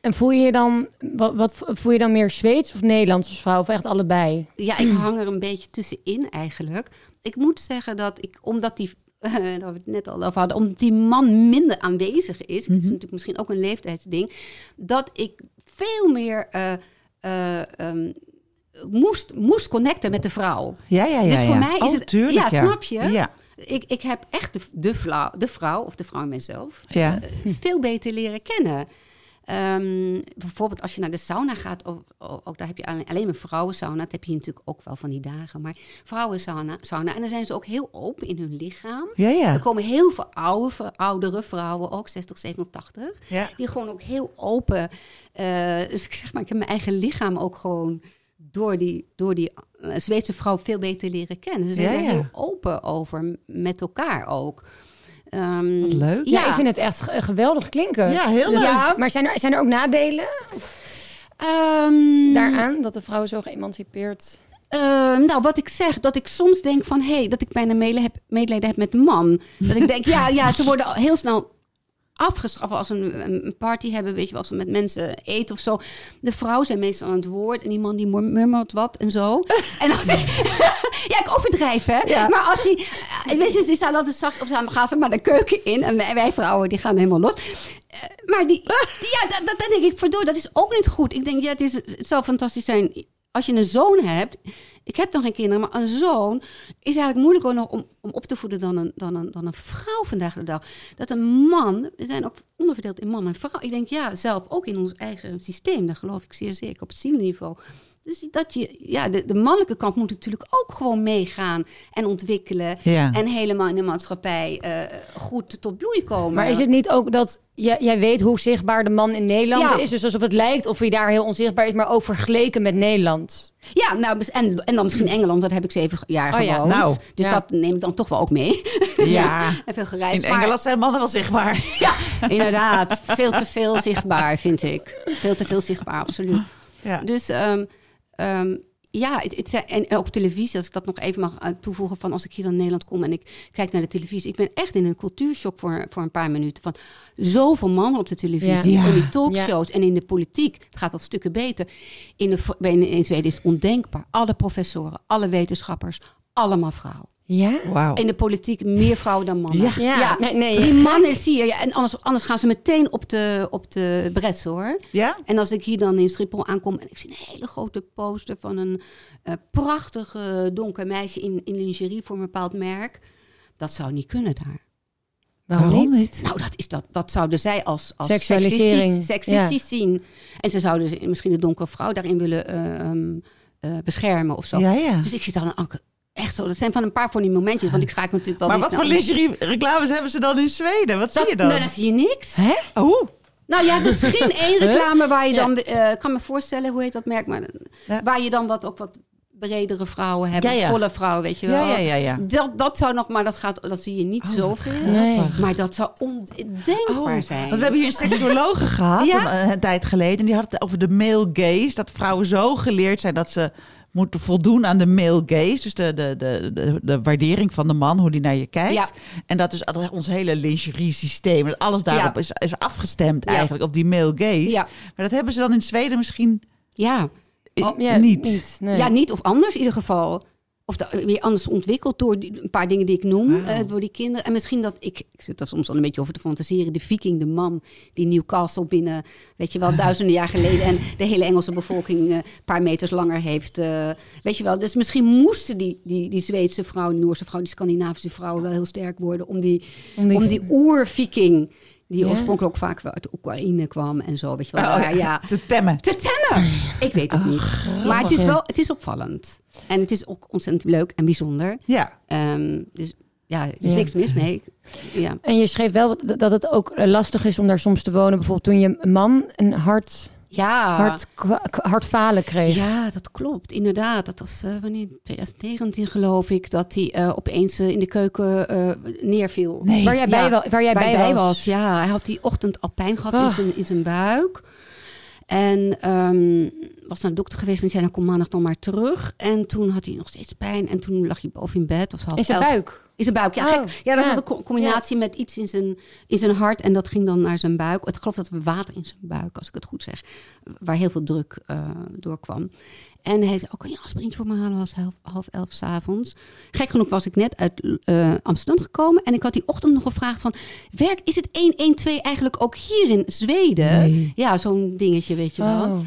En voel je je dan, wat, wat voel je dan meer Zweeds of Nederlands als vrouw? Of echt allebei? Ja, ik hang er een beetje tussenin eigenlijk. Ik moet zeggen dat ik, omdat die, daar we het net al over hadden, omdat die man minder aanwezig is, het is natuurlijk misschien ook een leeftijdsding, dat ik veel meer eh, eh, ehm, moest, moest connecten met de vrouw. Ja, ja, ja. Dus voor ja. mij is Oh, het- tuurlijk, ja, ja, snap je? Ja, Ik, ik heb echt de, de, vrouw, de vrouw, of de vrouw in mezelf, veel beter leren kennen. Ehm, bijvoorbeeld als je naar de sauna gaat, ook, ook daar heb je alleen, alleen maar vrouwensauna. Dat heb je natuurlijk ook wel van die dagen. Maar vrouwensauna, sauna, en dan zijn ze ook heel open in hun lichaam. Ja, ja. Er komen heel veel oude, oudere vrouwen, ook 60, 70, 80. Ja. Die gewoon ook heel open. eh, dus ik zeg maar, ik heb mijn eigen lichaam ook gewoon door die, door die eh, Zweedse vrouw veel beter leren kennen. Ze zijn er heel open over, met elkaar ook. Ehm, Wat leuk. Ja, Ja. ik vind het echt ge- geweldig klinken. Ja, heel leuk. Ja, maar zijn er, zijn er ook nadelen ehm, daaraan? Dat de vrouw zo geëmancipeerd... Ehm, nou, wat ik zeg, dat ik soms denk van... hé, hey, dat ik bijna mele- heb- medelijden heb met de man. Dat ik denk, ja, ja, ze worden al heel snel afgestraft als een, een party hebben, weet je wel, als ze met mensen eten of zo. De vrouwen zijn meestal aan het woord en die man die mur- murmelt wat en zo. en als ja, ik overdrijf, hè. Ja. Maar als hij, eh, weet je, die staan altijd zacht of ze gaan ze maar de keuken in en wij vrouwen die gaan helemaal los. Eh, maar die, die- ja, dat denk ik, verdoor, dat is ook niet goed. Ik denk, ja, het, is, het zou fantastisch zijn als je een zoon hebt. Ik heb dan geen kinderen, maar een zoon is eigenlijk moeilijker nog om, om op te voeden dan een, dan, een, dan een vrouw vandaag de dag. Dat een man, we zijn ook onderverdeeld in man en vrouw. Ik denk, ja, zelf ook in ons eigen systeem, daar geloof ik zeer zeker op het zielniveau. Dus dat je, ja, de, de mannelijke kant moet natuurlijk ook gewoon meegaan en ontwikkelen. Ja. En helemaal in de maatschappij eh, goed tot bloei komen. Maar is het niet ook dat jij, jij weet hoe zichtbaar de man in Nederland Ja. is? Dus alsof het lijkt of hij daar heel onzichtbaar is, maar ook vergeleken met Nederland. Ja, nou, en, en dan misschien Engeland, dat heb ik zeven jaar Oh ja, gewoond. nou, dus ja. dat neem ik dan toch wel ook mee. Ja. en veel gereisd. In maar- Engeland zijn mannen wel zichtbaar. Ja, inderdaad. Veel te veel zichtbaar, vind ik. Veel te veel zichtbaar, absoluut. Ja. Dus ehm, ehm, ja, het, het, zijn- en ook televisie, als ik dat nog even mag eh, toevoegen, van als ik hier naar Nederland kom en ik kijk naar de televisie. Ik ben echt in een cultuurshock voor, voor een paar minuten. Van zoveel mannen op de televisie, Ja. in die Ja. talkshows en in de politiek. Het gaat al stukken beter. In, de, in, in Zweden is het ondenkbaar. Alle professoren, alle wetenschappers, allemaal vrouwen. Ja? Wauw. In de politiek meer vrouwen dan mannen. Ja. Ja, nee, nee. Drie mannen zie je. Ja, en anders, anders gaan ze meteen op de, op de brets hoor. Ja? En als ik hier dan in Schiphol aankom en ik zie een hele grote poster van een eh, prachtige donker meisje in, in lingerie voor een bepaald merk. Dat zou niet kunnen daar. Waarom, niet? Nou, dat, is dat, dat zouden zij als, als Seksualisering, seksistisch, seksistisch zien. En ze zouden ze- misschien de donkere vrouw daarin willen eh, ehm, eh, beschermen of zo. Ja, ja. Dus ik zit dan ook echt zo. Dat zijn van een paar van die momentjes. Want ik schakel natuurlijk wel Maar wat voor lingerie-reclames hebben ze dan in Zweden? Wat zie je dan? nou, dan zie je niks. Hè? Oeh. Nou ja, is geen één reclame waar je dan... eh, Ik kan me voorstellen, hoe heet dat merk? Maar, Ja. Waar je dan wat, ook wat bredere vrouwen hebt. Ja, ja. Volle vrouwen, weet je wel. Ja, ja, ja, ja. Dat, dat zou nog... Maar dat, gaat, dat zie je niet Oh, zoveel. Nee. Maar dat zou ondenkbaar Oh, zijn. want we hebben hier een seksuologe gehad Ja? een, een tijd geleden. En die had het over de male gaze. Dat vrouwen zo geleerd zijn dat ze moeten voldoen aan de male gaze. Dus de, de, de, de, de waardering van de man, hoe die naar je kijkt. Ja. En dat is ons hele lingerie systeem. en Alles daarop Ja. is, is afgestemd Ja. eigenlijk, op die male gaze. Ja. Maar dat hebben ze dan in Zweden misschien Ja. Oh, Ja, niet. nee. ja, niet of anders in ieder geval. Of weer anders ontwikkeld door die- een paar dingen die ik noem. Eh, door die kinderen. En misschien dat ik, ik zit daar soms al een beetje over te fantaseren. De viking, de man die Newcastle binnen, weet je wel, duizenden jaar geleden. En de hele Engelse bevolking eh, een paar meters langer heeft. eh, weet je wel. Dus misschien moesten die, die, die Zweedse vrouw, die Noorse vrouw, die Scandinavische vrouw wel heel sterk worden. Om die, Om die- om die oer-viking, die Ja. oorspronkelijk ook vaak wel uit Oekraïne kwam en zo. Weet je wel. Oh, daar, ja. Te temmen. Te temmen. Ik weet het niet. Maar het is ja. wel, het is opvallend. En het is ook ontzettend leuk en bijzonder. Ja. Ehm, dus ja, er is Ja. niks mis mee. Ja. En je schreef wel dat- het ook lastig is om daar soms te wonen. Bijvoorbeeld toen je man een hart, Ja. k- hartfalen kreeg. Ja, dat klopt. Inderdaad. Dat was eh, wanneer 2019 geloof ik dat hij eh, opeens eh, in de keuken neerviel. Nee. Waar jij, bij, Ja, wa- waar jij bij, bij was. Ja, hij had die ochtend al pijn gehad in, Ah. zijn, in zijn buik. En ehm, was naar de dokter geweest, maar zei, dan kom maandag dan maar terug. En toen had hij nog steeds pijn. En toen lag hij boven in bed. Was half In zijn elf. buik. In zijn buik, ja. Oh, gek. Ja, dat ja. had een co- combinatie met iets in zijn, in zijn hart. En dat ging dan naar zijn buik. Ik geloof dat er water in zijn buik, als ik het goed zeg. Waar heel veel druk eh doorkwam. En hij zei, oh, kan je aspirintje voor me halen? was half, half elf s'avonds. Gek genoeg was ik net uit eh, Amsterdam gekomen. En ik had die ochtend nog gevraagd van... Werk, is het 112 eigenlijk ook hier in Zweden? Nee. Ja, zo'n dingetje, weet je wel. Oh.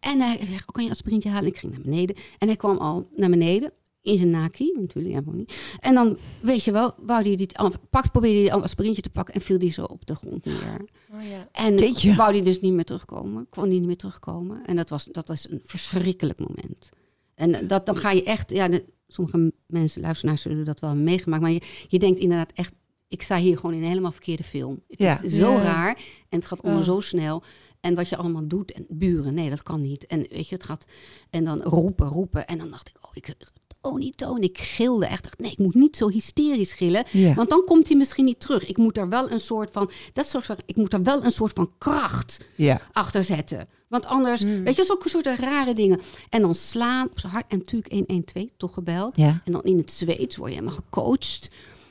En hij zei, oh, kan je aspirintje halen? Ik ging naar beneden. En hij kwam al naar beneden. In zijn naki, natuurlijk, ja, niet. En dan, weet je wel, wou hij dit, pak, probeerde hij een aspirintje te pakken en viel die zo op de grond neer. Oh, ja. En wou hij dus niet meer terugkomen, kon hij niet meer terugkomen. En dat was, dat was een verschrikkelijk moment. En dat, dan ga je echt, ja, de- sommige mensen, luisteraars zullen dat wel meegemaakt, maar je, je denkt inderdaad echt, ik sta hier gewoon in een helemaal verkeerde film. Het Ja. is zo Ja. raar en het gaat allemaal zo snel. En wat je allemaal doet en buren, nee, dat kan niet. En weet je, het gaat, en dan roepen, roepen. En dan dacht ik, oh, ik, Tony, Tony, ik gilde echt. Dacht, nee, ik moet niet zo hysterisch gillen. Want dan komt hij misschien niet terug. Ik moet er wel een soort van, dat soort van, ik moet er wel een soort van kracht Ja. achter zetten. Want anders, weet je, zulke soorten rare dingen. En dan slaan op zijn hart. En natuurlijk 112, toch gebeld. En dan in het Zweeds word je helemaal gecoacht.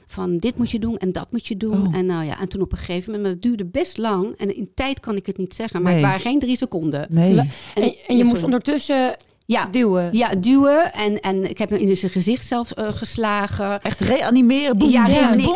Van dit moet je doen en dat moet je doen. Oh. En, nou ja, en toen op een gegeven moment, maar het duurde best lang. En in tijd kan ik het niet zeggen, maar Nee. het waren geen drie seconden. Nee. En, en je Ja, moest ondertussen Ja, duwen. ja, duwen. En, en ik heb hem in zijn gezicht zelf eh, geslagen. Echt reanimeren. Boem, ja,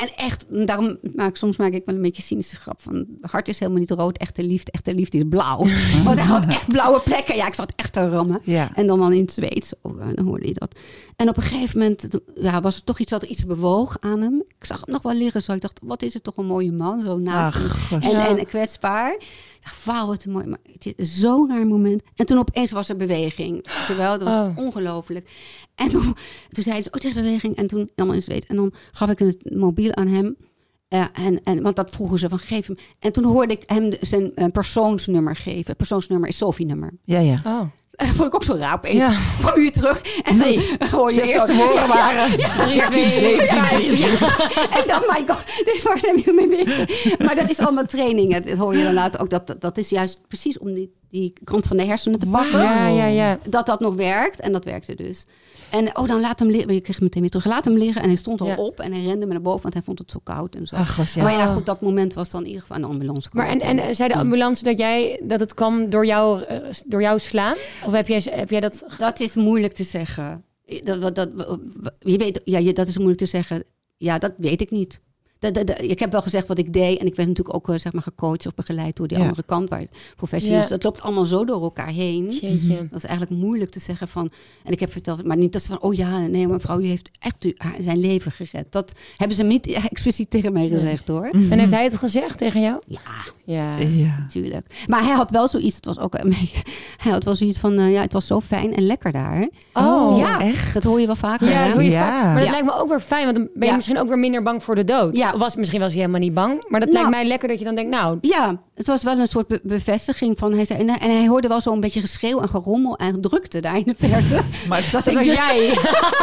en echt, daarom maak, soms maak ik wel een beetje cynische grap van, hart is helemaal niet rood, echte liefde, echte liefde is blauw. Want hij had echt blauwe plekken. Ja, ik zat echt te rammen. Ja. En dan, dan in het Zweeds, oh, ja, dan hoorde je dat. En op een gegeven moment ja, was er toch iets dat er iets bewoog aan hem. Ik zag hem nog wel liggen, zo ik dacht, wat is het toch een mooie man, zo naakt en- en kwetsbaar. Ik dacht, wauw, wat een mooi, maar het is zo'n raar moment. En toen opeens was er beweging, terwijl dat was Oh. ongelooflijk. En toen, toen zei ze, oh, het is beweging. En toen, allemaal in Zweeds. En dan gaf ik het mobiel aan hem. Ja, en, en, want dat vroegen ze van geef hem. En toen hoorde ik hem zijn eh, persoonsnummer geven. Het persoonsnummer is Sophie-nummer. Ja, ja. Oh. Dat vond ik ook zo raar opeens. Ja. Van u terug. En Nee, dan hoor je eerste woorden waren Drie, 13, twee, 17, vijf. 23. En dan, my god, dit zijn we mee? Maar dat is allemaal trainingen. Dat hoor je dan later ook. Dat, dat is juist precies om die, die kant van de hersenen te pakken. Ja, ja, ja. Dat dat nog werkt. En dat werkte dus. En oh, dan laat hem liggen. Je kreeg hem meteen weer terug. Laat hem liggen. En hij stond al Ja. op. En hij rende me naar boven. Want hij vond het zo koud en zo. Ach, was ja. Maar ja, goed, dat moment was dan in ieder geval een ambulance. Maar en, en zei de ambulance dat jij dat het kwam door jou, eh, door jou slaan? Of heb jij, heb jij dat? Dat is moeilijk te zeggen. Dat, dat, dat, je weet, ja, je- dat is moeilijk te zeggen. Ja, dat weet ik niet. Dat, dat, dat- ik heb wel gezegd wat ik deed. En ik werd natuurlijk ook eh, zeg maar, gecoacht of begeleid door die Ja. andere kant. Waar professionals, Ja. dat loopt allemaal zo door elkaar heen. Jeetje. Dat is eigenlijk moeilijk te zeggen van. En ik heb verteld, maar niet dat ze van, oh ja, nee, mijn vrouw, u heeft echt u, haar- zijn leven gered. Dat hebben ze niet expliciet tegen mij gezegd hoor. En heeft hij het gezegd tegen jou? Ja, Ja. Ja. natuurlijk. Maar hij had wel zoiets, het was ook een beetje, hij had wel zoiets van, eh, ja, het was zo fijn en lekker daar. Oh, ja, echt? Dat hoor je wel vaker. Ja, dat hoor je Ja. vaak. Maar dat Ja. lijkt me ook weer fijn, want dan ben je Ja. misschien ook weer minder bang voor de dood. Ja, Was, misschien was hij helemaal niet bang. Maar dat Nou. lijkt mij lekker dat je dan denkt, nou... Ja, het was wel een soort be- bevestiging van hij zei. En, hij- en hij hoorde wel zo'n beetje geschreeuw en gerommel en drukte daar in de verte. Maar dat Dat ik was dus- jij.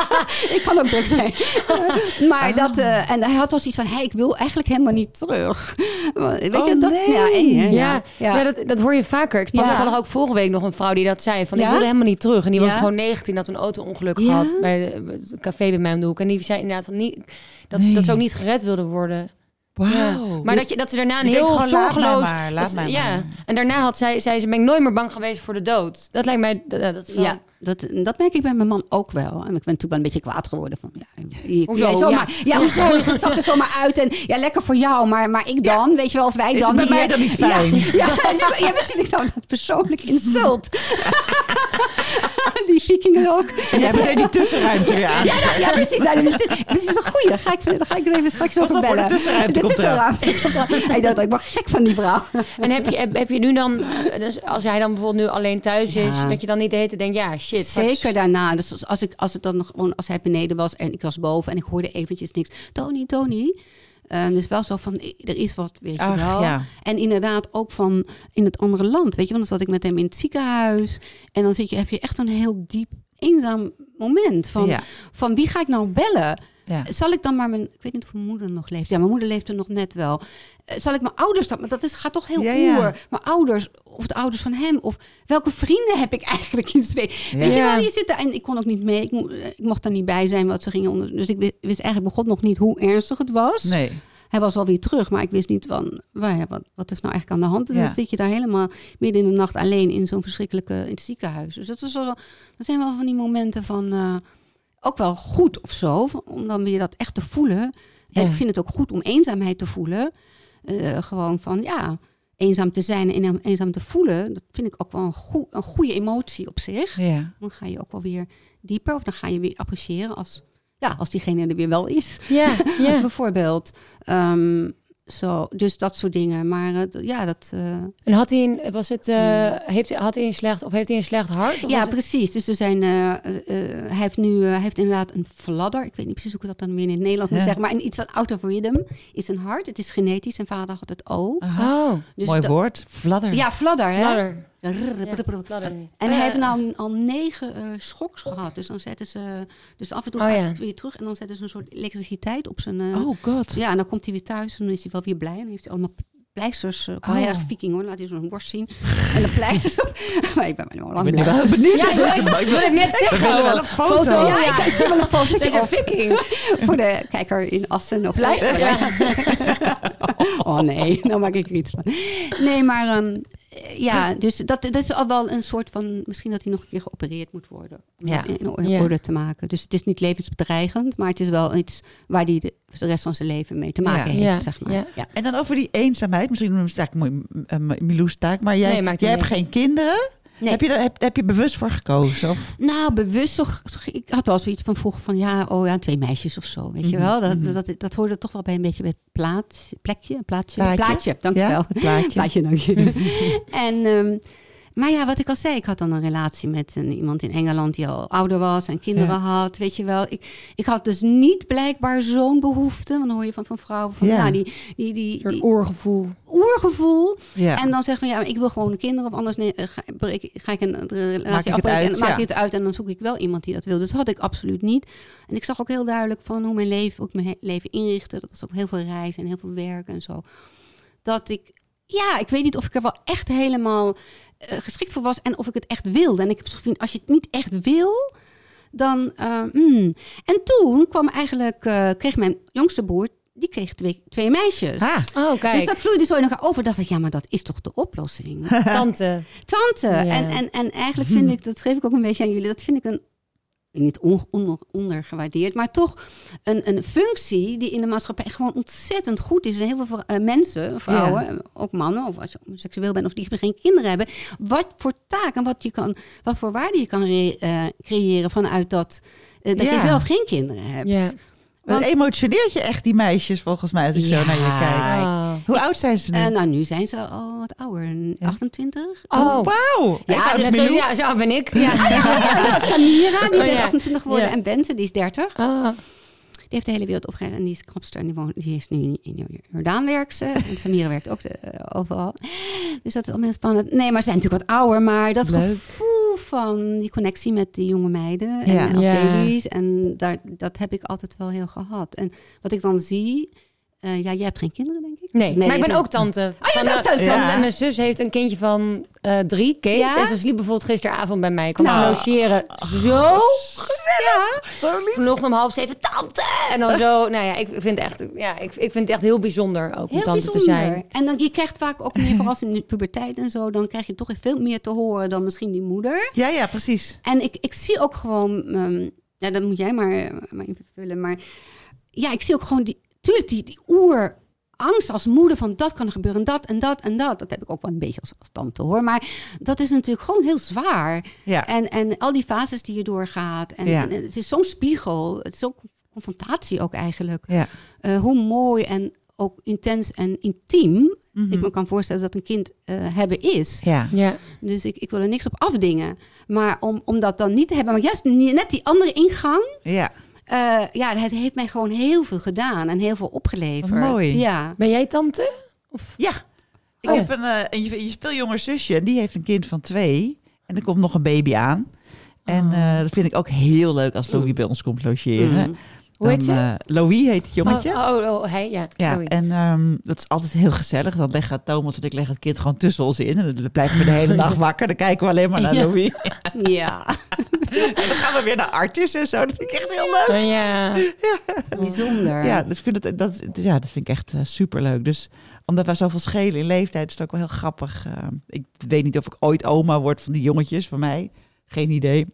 ik kan ook druk zijn. maar dat, eh, en hij had wel zoiets van: hey, ik wil eigenlijk helemaal niet terug. Weet je Oh, dat? nee. Ja? Ja, ja. ja. dat, dat hoor je vaker. Ik sprak Ja. toevallig ook vorige week nog een vrouw die dat zei. Van, ik Ja? wilde helemaal niet terug. En die was gewoon 19, had een auto-ongeluk Ja? gehad bij het café bij mij om de hoek. En die zei inderdaad van niet, dat, Nee. dat ze ook niet gered wilde worden. Wauw. Ja. Maar dat, je, dat ze daarna een Je heel gewoon, laat mij zorgeloos... maar, laat dat- mij ja. maar. En daarna had zij, zei ze, ben ik nooit meer bang geweest voor de dood. Dat lijkt mij... Dat, dat is wel- Ja, dat, dat merk ik bij mijn man ook wel. En ik ben toen wel een beetje kwaad geworden. Van, ja, je, Hoezo? jij zomaar, Ja. ja. hoezo? Je stapt er zomaar uit. En ja, lekker voor jou, maar, maar ik dan? Weet je wel, of wij Is dan? het bij hier? mij dan niet fijn? Ja, ja, ja, precies. Ik zou dat persoonlijk insult. die vikingen ook. En jij meteen die tussenruimte weer aan. Ja, ja, ja, precies. Ja, dit, is- dit is een goeie. Daar ga ik, daar ga ik er even straks Pas over bellen. komt tussenruimte komt. Hij dacht, ik word gek van die vrouw. En heb je, heb, heb je nu dan... eh, Dus als hij dan bijvoorbeeld nu alleen thuis is... Ja. Dat je dan niet de hele tijd denkt, ja, shit. Zeker daarna. Dus als, ik, als, het dan nog, gewoon- als hij beneden was en ik was boven en ik hoorde eventjes niks. Tony, Tony. Ehm, dus wel zo van, er is wat, weet je wel. ja. En inderdaad ook van in het andere land. Weet je, want dan zat ik met hem in het ziekenhuis. En dan zit je, heb je echt een heel diep, eenzaam moment. Van, Ja. van wie ga ik nou bellen? Ja. Zal ik dan maar mijn... Ik weet niet of mijn moeder nog leeft. Ja, mijn moeder leeft er nog net wel. Eh, Zal ik mijn ouders dan... Maar dat is, gaat toch heel Ja, ja. oer. Mijn ouders of de ouders van hem. Of welke vrienden heb ik eigenlijk in? Ja. Weet je wel, je zit daar... En ik kon ook niet mee. Ik, mo- ik mocht daar niet bij zijn wat ze gingen onder... Dus ik wi- wist eigenlijk begon nog niet hoe ernstig het was. Nee. Hij was alweer terug, maar ik wist niet van... waar, wat, wat is nou eigenlijk aan de hand? En Ja. dan zit je daar helemaal midden in de nacht alleen... in zo'n verschrikkelijke... in het ziekenhuis. Dus dat, was wel, dat zijn wel van die momenten van... eh, ook wel goed of zo, om dan weer dat echt te voelen. Ja. ik vind het ook goed om eenzaamheid te voelen. Eh, gewoon van, ja, eenzaam te zijn en eenzaam te voelen. Dat vind ik ook wel een, goe- een goede emotie op zich. Ja. Dan ga je ook wel weer dieper. Of dan ga je weer appreciëren als, ja, als diegene er weer wel is. Ja, ja. Bijvoorbeeld. Ehm, zo, dus dat soort dingen. Maar eh, ja, dat... eh, En had hij een, was het, eh, heeft, hij- had hij een slecht, of heeft hij een slecht hart? Ja, het- precies. Dus er zijn, eh, eh, eh, hij heeft nu eh, hij heeft inderdaad een fladder. Ik weet niet precies hoe ik dat dan weer in het Nederlands moet zeggen. Maar een, iets van out of rhythm is een hart. Het is genetisch. Zijn vader had het ook. Aha. Oh, Dus Mooi dat- woord. Fladder. Ja, fladder, hè? fladder. Ja. En hij heeft nou al negen eh, schoks gehad. Dus dan zetten ze. Dus af en toe Oh, gaat ja. het weer terug. En dan zetten ze een soort elektriciteit op zijn. eh, Oh god. Ja, en dan komt hij weer thuis en dan is hij wel weer blij. En dan heeft hij allemaal pleisters. wel Oh. heel erg viking hoor. Laat hij zo'n borst zien. en de pleisters op. maar ik ben wel Ik lang ben blij. wel benieuwd. Ja, ik wil, ik wil het net zeggen. willen wel een foto. Ja, ik ik zie wel een Dat een op. viking. Voor de kijker in Assen op luisteren. Oh nee, nou maak ik er iets van. Nee, maar ehm, ja, dus dat, dat is al wel een soort van... Misschien dat hij nog een keer geopereerd moet worden. Om Ja. het in orde Ja. te maken. Dus het is niet levensbedreigend, maar het is wel iets waar hij de, de rest van zijn leven mee te maken Ja. heeft, Ja, zeg maar. ja. Ja. En dan over die eenzaamheid. Misschien is het eigenlijk mooi, uh, Miloes taak. Maar jij, Nee, jij hebt geen kinderen. Nee. Heb, je er, heb, heb je bewust voor gekozen? Of? Nou, bewust toch. Ik had wel zoiets van vroeger van ja, oh ja, twee meisjes of zo. Weet je Mhm, wel? Dat, mhm. dat, dat, hoorde toch wel bij een beetje bij het plaats, plekje, een plaatsje. Plaatje. Plaatje, dankjewel. Ja, plaatje. Plaatje, dank je. en, ehm, maar ja, wat ik al zei, ik had dan een relatie met een, iemand in Engeland die al ouder was en kinderen Ja. had. Weet je wel, ik, ik had dus niet blijkbaar zo'n behoefte. Want dan hoor je van, van vrouwen van Ja. ja, die, die, die, die oorgevoel. oergevoel. Ja. En dan zeggen van ja, ik wil gewoon kinderen, of anders nee, eh, ga, ga ik een relatie afbreken en uit, maak ik het uit en dan zoek ik wel iemand die dat wil. Dus dat had ik absoluut niet. En ik zag ook heel duidelijk van hoe mijn leven, ook mijn leven inrichtte. Dat was ook heel veel reizen en heel veel werk en zo. Dat ik, ja, ik weet niet of ik er wel echt helemaal geschikt voor was en of ik het echt wilde. En ik heb zo van, als je het niet echt wil, dan. eh, hmm. En toen kwam eigenlijk, eh, kreeg mijn jongste broer, die kreeg twee, twee meisjes. Ah, Oh, kijk. Dus dat vloeide zo in elkaar over. Dacht ik, ja, maar dat is toch de oplossing? Tante. Tante. Ja. En, en, en eigenlijk vind ik, dat geef ik ook een beetje aan jullie, dat vind ik een, niet on, onder, ondergewaardeerd, maar toch een, een functie die in de maatschappij gewoon ontzettend goed is. En heel veel eh, mensen, vrouwen, ook mannen, of als je seksueel bent of die geen kinderen hebben, wat voor taak en wat, je kan, wat voor waarde je kan re- eh, creëren vanuit dat, eh, dat Ja. je zelf geen kinderen hebt. Ja. Wat Want- emotioneert je echt die meisjes volgens mij als ik zo naar je Ja. kijk. Oh. Hoe oud zijn ze nu? Eh, nou, nu zijn ze al wat ouder, 28. Oh. oh, wauw. Ja, Ja, dus Net zo, ja, zo ben ik. Ja. Ja, Samira, die is Oh, net ja. 28 geworden. Ja. En Bente, die is 30. Ah. heeft de hele wereld opgegeven. En die is knapster en die, woont, die is nu in Jordaan werkt ze. En Samira werkt ook de, eh, overal. Dus dat is allemaal heel spannend. Nee, maar ze zijn natuurlijk wat ouder. Maar dat Leuk. gevoel van die connectie met die jonge meiden en Ja. als Ja. baby's. En daar, dat heb ik altijd wel heel gehad. En wat ik dan zie... eh, ja, jij hebt geen kinderen, denk ik? Nee, maar ik ben ook tante. Oh, je Van, bent ook eh, tante. Ja. mijn zus heeft een kindje van eh, drie, Kees. Ja? En ze sliep bijvoorbeeld gisteravond bij mij. Ik kwam Nou. ze logeren. Zo gezellig. Zo lief. Vanochtend om half zeven, tante! En dan zo, nou ja, ik vind het echt, ja, ik, ik vind het echt heel bijzonder ook om Heel tante te bijzonder. zijn. En dan, je krijgt vaak ook meer, vooral in de puberteit en zo... dan krijg je toch veel meer te horen dan misschien die moeder. Ja, ja, precies. En ik, ik zie ook gewoon, ehm, ja, dat moet jij maar, maar invullen. Maar ja, ik zie ook gewoon die, tuurlijk, die, die oerangst als moeder van dat kan er gebeuren, dat en dat en dat. Dat heb ik ook wel een beetje als, als tante hoor. Maar dat is natuurlijk gewoon heel zwaar. Ja. En, en al die fases die je doorgaat. En, Ja. en het is zo'n spiegel, het is zo'n confrontatie ook eigenlijk. Ja. Eh, hoe mooi en ook intens en intiem. Mhm. Ik me kan voorstellen dat een kind eh, hebben is. Ja. Ja. Dus ik, ik wil er niks op afdingen. Maar om, om dat dan niet te hebben, maar juist net die andere ingang. Ja. Eh, ja, het heeft mij gewoon heel veel gedaan en heel veel opgeleverd. Wat mooi. Ja. Ben jij tante? Of? Ja. Ik Oh. heb een, eh, een, een veel jonger zusje en die heeft een kind van twee. En er komt nog een baby aan. En Oh. eh, dat vind ik ook heel leuk als Louis bij ons komt logeren. Mm. Hoe heet ze? eh, Louis heet het jongetje. Oh, oh, oh, hij, ja. Ja, en ehm, dat is altijd heel gezellig. Dan leggen Thomas en ik leggen het kind gewoon tussen ons in. En dan blijven we de hele dag wakker. Dan kijken we alleen maar naar Ja. Louis. Ja, En dan gaan we weer naar Artis en zo. Dat vind ik echt heel leuk. Oh, ja. bijzonder. Ja, dat vind, ik, dat, ja, dat vind ik echt super superleuk. Dus omdat wij zoveel schelen in leeftijd, is het ook wel heel grappig. Eh, ik weet niet of ik ooit oma word van die jongetjes van mij. Geen idee.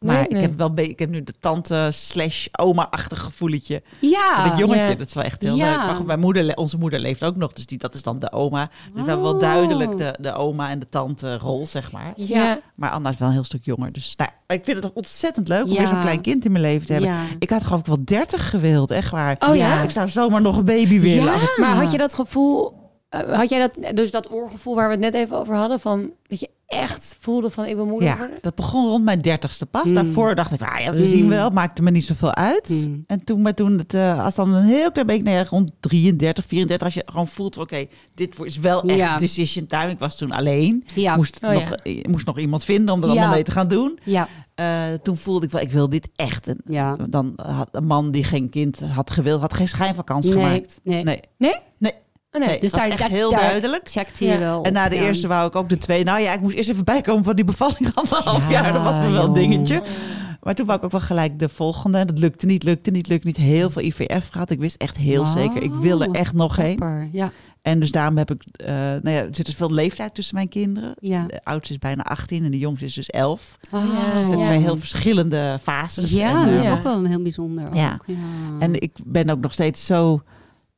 Maar Nee, ik, heb wel een beetje- ik heb nu de tante slash oma-achtig gevoeletje. Ja. dat jongetje, ja. dat is wel echt heel Ja. leuk. Maar goed, mijn moeder, onze moeder leeft ook nog. Dus die, dat is dan de oma. Dus we hebben wel Oh. duidelijk de, de oma en de tante rol, zeg maar. Ja. Maar Anna is wel een heel stuk jonger. Dus nou, ik vind het ontzettend leuk om Ja. weer zo'n klein kind in mijn leven te hebben. Ja. Ik had geloof ik wel 30 gewild, echt waar. Oh ja? Ik zou zomaar nog een baby willen. Ja. Als ik, Maar had je dat gevoel, eh, had jij dat, dus dat oorgevoel waar we het net even over hadden, van dat je echt voelde van ik wil moeder ja, worden? dat begon rond mijn dertigste pas. Mm. Daarvoor dacht ik, nou ja, we Mm. zien wel. Maakte me niet zoveel uit. Mm. En toen, maar toen het, eh, als dan een heel klein beetje, nou ja, rond 33, 34, als je gewoon voelt, oké, dit is wel echt Ja. decision time. Ik was toen alleen. Ja. Moest, Oh, nog, ja. eh, moest nog iemand vinden om dat allemaal mee te gaan doen. Ja. Eh, toen voelde ik wel, ik wil dit echt. En Ja. dan had een man die geen kind had gewild, had geen schijn van kans Nee, gemaakt. nee. Nee, Nee? nee, nee. nee. Dus het was daar- echt dat- heel daar- duidelijk. Checkte je Ja. wel. En na de ja. eerste wou ik ook de twee. Nou ja, ik moest eerst even bijkomen van die bevalling anderhalf Ja, jaar. Dat was me wel een dingetje. Maar toen wou ik ook wel gelijk de volgende. Dat lukte niet, lukte niet, lukte niet. Heel veel IVF gehad. Ik wist echt heel zeker, ik wil er echt nog heen. Dapper, Ja. En dus daarom heb ik, eh, nou ja, er zit dus veel leeftijd tussen mijn kinderen. Ja. De oudste is bijna 18 en de jongste is dus 11. Oh, Ja, Dus dat zijn twee heel verschillende fases. Ja, En, dat eh, is Ja. ook wel een heel bijzonder. Ja. Ook, ja. En ik ben ook nog steeds zo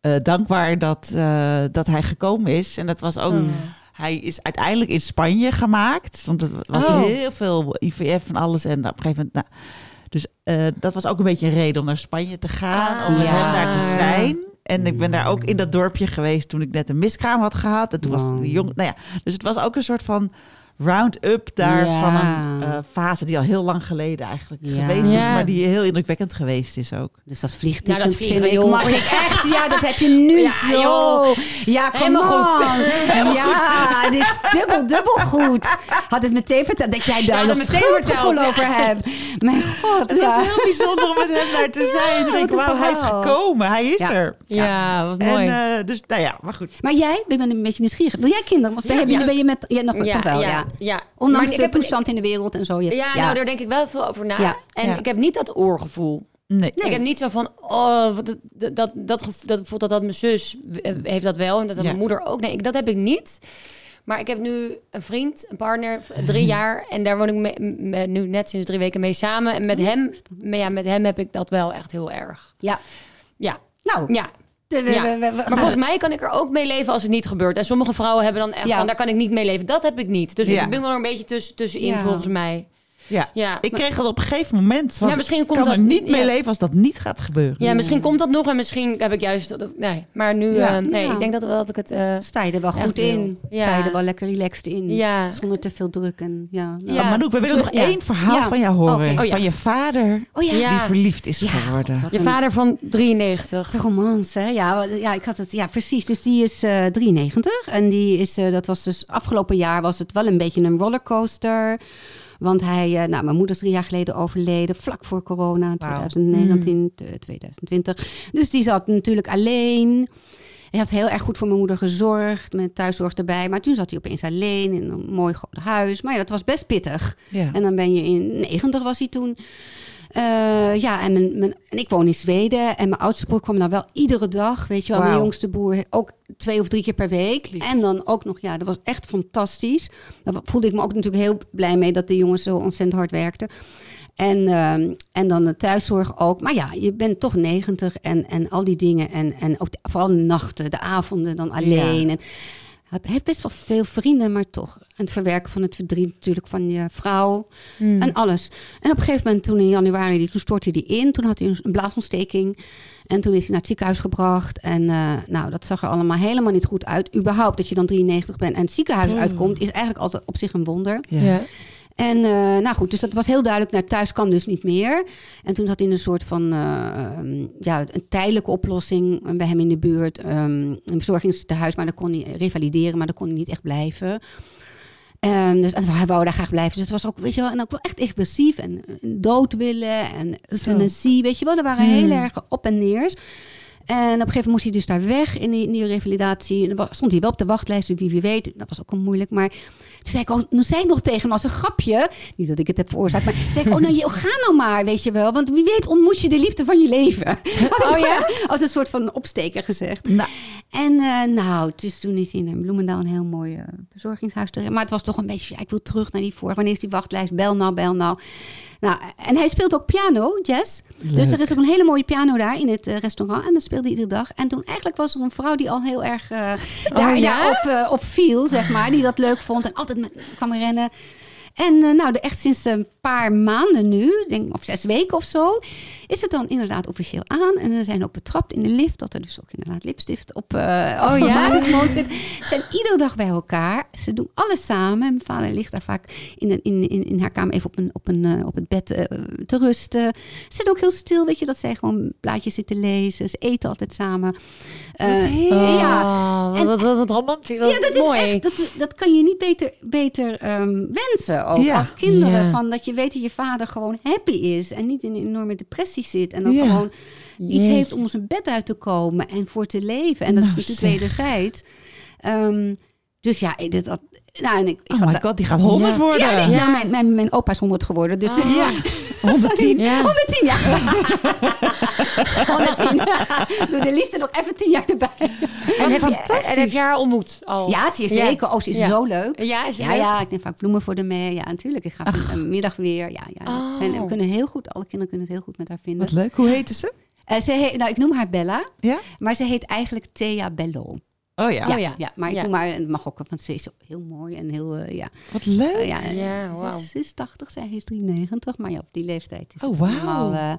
eh, dankbaar dat, eh, dat hij gekomen is. En dat was ook. Mm. Hij is uiteindelijk in Spanje gemaakt. Want er was Oh. heel veel IVF en alles. En op een gegeven moment. Nou, dus eh, dat was ook een beetje een reden om naar Spanje te gaan. om met Ah. hem daar te Ja. zijn. En ik ben daar ook in dat dorpje geweest toen ik net een miskraam had gehad. En toen was jong. Nou ja, dus het was ook een soort van round-up daar Ja. van een eh, fase die al heel lang geleden eigenlijk Ja. geweest is. Ja. Maar die heel indrukwekkend geweest is ook. Dus dat vliegticket Nou, dat vind vliegen, ik, mag ik echt, ja, dat heb je nu Ja, zo. joh. Ja, kom Helemaal goed. Helemaal ja, het is dubbel, dubbel goed. Had het meteen verteld dat jij daar nog het meteen ja. over hebt. Mijn god, Het ja. was heel bijzonder om met hem daar te zijn. En ik denk, een wauw, hij is gekomen. Hij is Ja. er. Ja, wat En mooi. eh, dus, nou ja, maar goed. Maar jij, ik ben een beetje nieuwsgierig. Wil jij kinderen? Want Ja, ben, je, ja. ben je met, ja, nog toch wel, ja. Ja. Ondanks Maar de heb- toestand in de wereld en zo. Ja, Ja, nou, daar denk ik wel veel over na. Ja. En Ja. ik heb niet dat oorgevoel. Nee. Ik heb niet zo van, oh, dat, dat, dat, dat, dat, bijvoorbeeld dat mijn zus eh, heeft dat wel en dat had Ja. mijn moeder ook. Nee, ik, dat heb ik niet. Maar ik heb nu een vriend, een partner, drie jaar. En daar woon ik mee, me- nu net sinds drie weken mee samen. En met hem, ja, met hem heb ik dat wel echt heel erg. Ja. Ja, Nou, ja. Ja. Maar volgens mij kan ik er ook mee leven als het niet gebeurt. En sommige vrouwen hebben dan echt Ja. van, daar kan ik niet mee leven. Dat heb ik niet. Dus ik ben wel er een beetje tussen, tussenin volgens mij. Ja. Ja, Ik kreeg het op een gegeven moment van, Ja, misschien ik komt kan er dat- niet mee ja. leven als dat niet gaat gebeuren. ja, misschien komt dat nog en misschien heb ik juist... Dat, nee, maar nu... Ja. eh, nee, Ja. ik denk dat, dat ik het... eh, Sta je er wel goed in? Sta je er wel lekker relaxed in? ja. Zonder te veel druk en ja. nou. Ja. Oh, Manouk, we willen nog Ja. één verhaal Ja. van jou horen. Oh, ja. Van je vader Oh ja. Ja. die verliefd is Ja, geworden. God, Je een- vader van 93. De romance, hè? Ja, ja, ik had het, ja, precies. Dus die is eh 93. En die is, eh, dat was dus afgelopen jaar was het wel een beetje een rollercoaster. Want hij, eh, nou, mijn moeder is drie jaar geleden overleden, vlak voor corona, Wauw. 2019, t- 2020. Dus die zat natuurlijk alleen. Hij had heel erg goed voor mijn moeder gezorgd, met thuiszorg erbij. Maar toen zat hij opeens alleen in een mooi groot huis. Maar ja, dat was best pittig. Ja. En dan ben je in 90 was hij toen. Eh, ja, en, mijn, mijn, en ik woon in Zweden. En mijn oudste broer kwam nou wel iedere dag. Weet je wel, mijn jongste broer ook twee of drie keer per week. Lief. En dan ook nog, ja, dat was echt fantastisch. Daar voelde ik me ook natuurlijk heel blij mee dat de jongens zo ontzettend hard werkten. En, ehm, en dan de thuiszorg ook. Maar ja, je bent toch 90 en, en al die dingen. En, en ook de- vooral de nachten, de avonden dan alleen. En hij heeft best wel veel vrienden, maar toch. En het verwerken van het verdriet natuurlijk van je vrouw. Hmm. En alles. En op een gegeven moment, toen in januari, die- toen stortte hij in. Toen had hij een- blaasontsteking. En toen is hij naar het ziekenhuis gebracht. En eh, nou, dat zag er allemaal helemaal niet goed uit. Überhaupt dat je dan 93 bent en het ziekenhuis Mm. uitkomt, is eigenlijk altijd op zich een wonder. Ja. Ja. En eh, nou goed, dus dat was heel duidelijk, naar thuis kan dus niet meer. En toen zat hij in een soort van, eh, ehm, ja, een tijdelijke oplossing eh, bij hem in de buurt. ehm, een verzorgingstehuis, maar dan kon hij revalideren, maar dan kon hij niet echt blijven. Ehm, dus hij wou daar graag blijven. Dus het was ook, weet je wel, en ook wel echt expressief en, en dood willen en euthanasie, weet je wel. Er waren Hmm. heel erg op en neers. En op een gegeven moment moest hij dus daar weg in die, in die revalidatie. En dan stond hij wel op de wachtlijst, dus wie wie weet. Dat was ook wel moeilijk. Maar toen zei ik, oh, toen zei ik nog tegen hem als een grapje. Niet dat ik het heb veroorzaakt, maar toen zei ik, oh nou, je- ga nou maar, weet je wel. Want wie weet ontmoet je de liefde van je leven. Oh ja? Als een soort van opsteker gezegd. Nou, En eh, nou, dus toen is hij in Bloemendaal een heel mooi eh, verzorgingshuis terecht. Maar het was toch een beetje, ja, ik wil terug naar die vorige. Wanneer is die wachtlijst? Bel nou, bel nou. Nou, en hij speelt ook piano, jazz. Dus er is ook een hele mooie piano daar in het eh, restaurant. En dat speelde hij iedere dag. En toen eigenlijk was er een vrouw die al heel erg eh, daar, ja? daarop eh, op viel, zeg maar. Die dat leuk vond en altijd met, kwam rennen. En eh, nou, de, echt sinds een paar maanden nu, denk, of zes weken of zo, is het dan inderdaad officieel aan. En we zijn ook betrapt in de lift, dat er dus ook inderdaad lipstift op, eh Oh, ja? zit. Ze zijn iedere dag bij elkaar. Ze doen alles samen. En mijn vader ligt daar vaak in, in, in, in haar kamer even op, een, op, een, eh, op het bed te rusten. Ze zijn ook heel stil, weet je, dat zij gewoon blaadjes zitten lezen. Ze eten altijd samen. Ja, Oh, En- wat, wat, wat romantisch. Wat ja, dat is mooi. echt, dat, dat kan je niet beter, beter ehm, wensen ook Ja. als kinderen. Ja. Van dat je weet dat je vader gewoon happy is en niet in een enorme depressie zit. En dan Ja. gewoon iets Jeetje. heeft om zijn bed uit te komen en voor te leven. En dat Nou, is natuurlijk zeg. wederzijds. Ehm, dus ja, ik- dit, dat, nou, en ik, ik oh my god, die gaat 100 Ja. worden. Ja, Ja, nou, mijn, mijn, mijn opa is 100 geworden. Dus Ja. 110. Ja. 110 jaar. 110. Doe de liefde nog even 10 jaar erbij. En heb, je, fantastisch. en heb je haar ontmoet al? Ja, je Ja. zeker. Oh, ze is Ja. zo leuk. Ja, is Ja, leuk? ja, ik neem vaak bloemen voor de mee. Ja, natuurlijk. Ik ga een middag weer. Ja, ja. Oh. Zijn, we kunnen heel goed, alle kinderen kunnen het heel goed met haar vinden. Wat leuk. Hoe heette ze? Eh, ze heet, nou, ik noem haar Bella, Ja? maar ze heet eigenlijk Thea Bello. Oh ja. Ja, ja. ja. maar ik haar, en het mag ook, wel, want ze is heel mooi en heel, eh, ja. Wat leuk. Eh, ja, Ja, wauw. Ze is 80, zij is 93, maar ja, op die leeftijd is Oh, wauw. helemaal, eh,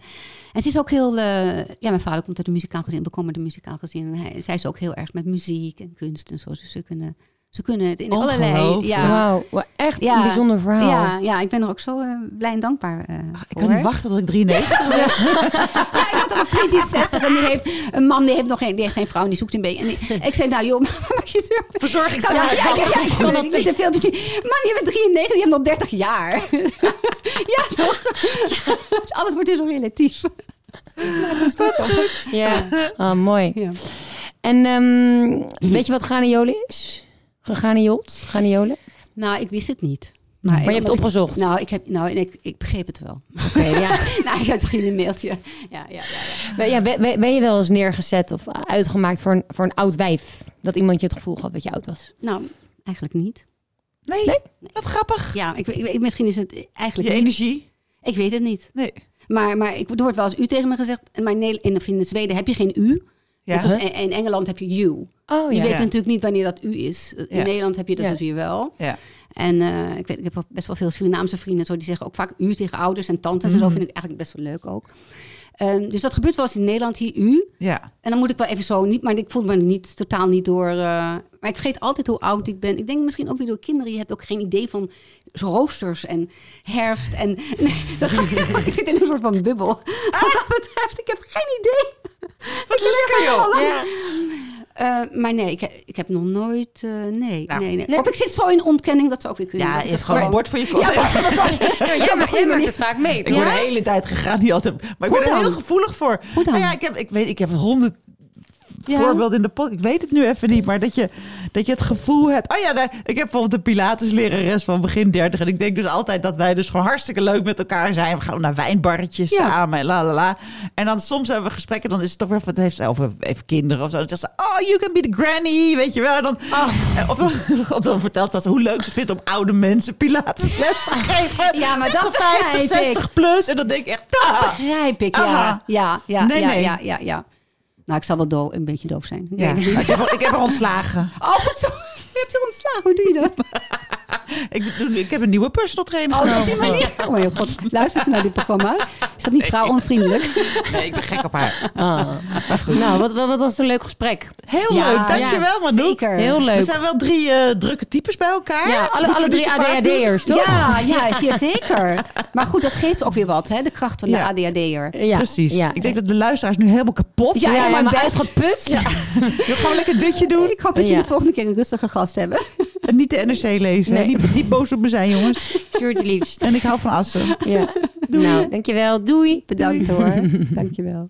en ze is ook heel, eh, ja, mijn vader komt uit een muzikaal gezin, we komen uit een muzikaal gezin. En hij, zij is ook heel erg met muziek en kunst en zo, dus ze kunnen, ze kunnen het in allerlei, ja. Wauw, echt Ja. een bijzonder verhaal. Ja, ja, ik ben er ook zo eh, blij en dankbaar eh Ah, Ik voor. kan niet wachten tot ik 93 ben. Ja, ik had een vriend die is 60 en die heeft een man die heeft nog geen, die heeft geen vrouw en die zoekt een beetje. En die- ik zei, nou joh, maak je zorgen. Verzorgingshuis. Ja, ja, ja, ja, ik kon het niet te veel bezien. Man, je bent 93, je hebt nog 30 jaar. ja, toch? Alles wordt dus zo relatief. Ja, Ah, mooi. Ja. En ehm, weet je wat Ganiolen is? Ganiolt? Ganiolen? Nou, ik wist het niet. Maar je hebt ik- opgezocht? Nou, ik, heb, nou en ik, ik begreep het wel. Oké, ja. nou, ik had jullie een mailtje. Ja, ja, ja. ja. Ben- ja, ben, ben- je wel eens neergezet of uitgemaakt voor een, voor een oud wijf? Dat iemand je het gevoel had dat je oud was? Nou, eigenlijk niet. Nee, Nee? wat grappig. Ja, ik, ik, misschien is het eigenlijk Je niet. energie. Ik weet het niet. Nee. Maar, maar ik, er wordt wel eens u tegen me gezegd. Maar in, in Zweden heb je geen u. Ja. Zoals in, in Engeland heb je you. Oh Je ja. weet Ja. natuurlijk niet wanneer dat u is. In Ja. natuurlijk heb je dat Ja. natuurlijk wel. Ja. En eh, ik, weet, ik heb best wel veel Surinaamse vrienden zo, die zeggen ook vaak u tegen ouders en tantes. En zo vind ik eigenlijk best wel leuk ook. Ehm, dus dat gebeurt wel eens in Nederland hier u. Ja. En dan moet ik wel even zo niet, maar ik voel me er niet totaal niet door. eh, maar ik vergeet altijd hoe oud ik ben. Ik denk misschien ook weer door kinderen. Je hebt ook geen idee van roosters en herfst. En nee, ik, ik zit in een soort van bubbel. Wat dat betreft, ik heb geen idee. Wat lekker joh. Ja. Eh, maar nee, ik, ik heb nog nooit. eh, nee, Nou, nee, nee. Of ik zit zo in ontkenning dat ze ook weer kunnen. Ja, je hebt gewoon een bord voor je kop. Ja, jij, ma- jij maakt het vaak mee. Ik word de hele tijd gegaan, niet altijd. Maar ik Hoe ben er heel gevoelig voor. Hoe dan? Nou ja, ik heb, ik weet, ik heb honderd Ja? voorbeelden in de pot. Ik weet het nu even niet, maar dat je, dat je het gevoel hebt. Oh ja, ik heb bijvoorbeeld een Pilateslerares van begin 30. En ik denk dus altijd dat wij dus gewoon hartstikke leuk met elkaar zijn. We gaan naar wijnbarretjes Ja. samen en la la la. En dan soms hebben we gesprekken, dan is het toch weer van het heeft over even kinderen of zo. Dan zegt ze, oh, you can be the granny, weet je wel. En dan, Oh. eh, of, dan, of dan vertelt ze dat hoe leuk ze het vindt om oude mensen Pilatesles te geven. Ja, maar dat 50, begrijp ik. 60 plus. En dan denk ik echt, ah. Begrijp ik, ja. Aha. Ja, ja, Nee, ja, nee. ja, ja, ja. Nou, ik zal wel doof, een beetje doof zijn. Ik Ja, niet. ik, heb, ik heb haar ontslagen. Oh, zo. Je hebt ze ontslagen. Hoe doe je dat? Ik, doe- ik heb een nieuwe personal trainer Oh, op die manier. Oh mijn god. Luistert ze naar dit programma? Is dat niet vrouwonvriendelijk? Nee, ik ben gek op haar. Ah. Nou, wat, wat, wat was een leuk gesprek. Heel Ja, leuk, dankjewel ja, Manouk. Zeker. Heel Er leuk. zijn wel drie eh, drukke types bij elkaar. Ja, alle, alle drie ADHD'ers, toch? Ja, ja, zeer zeker. Maar goed, dat geeft ook weer wat, hè? De kracht van de Ja. ADHD'er. Ja, Precies. Ja. Ik denk dat de luisteraars nu helemaal kapot Ja, zijn. Ja, in bed. uitgeput. Ja. We gaan lekker dutje doen. Ik hoop dat jullie Ja. de volgende keer een rustige gast hebben. En niet de NRC lezen. Nee. Niet, niet boos op me zijn, jongens. Stuart liefst. En ik hou van assen. Ja. Nou, dankjewel. Doei. Bedankt hoor. Dankjewel.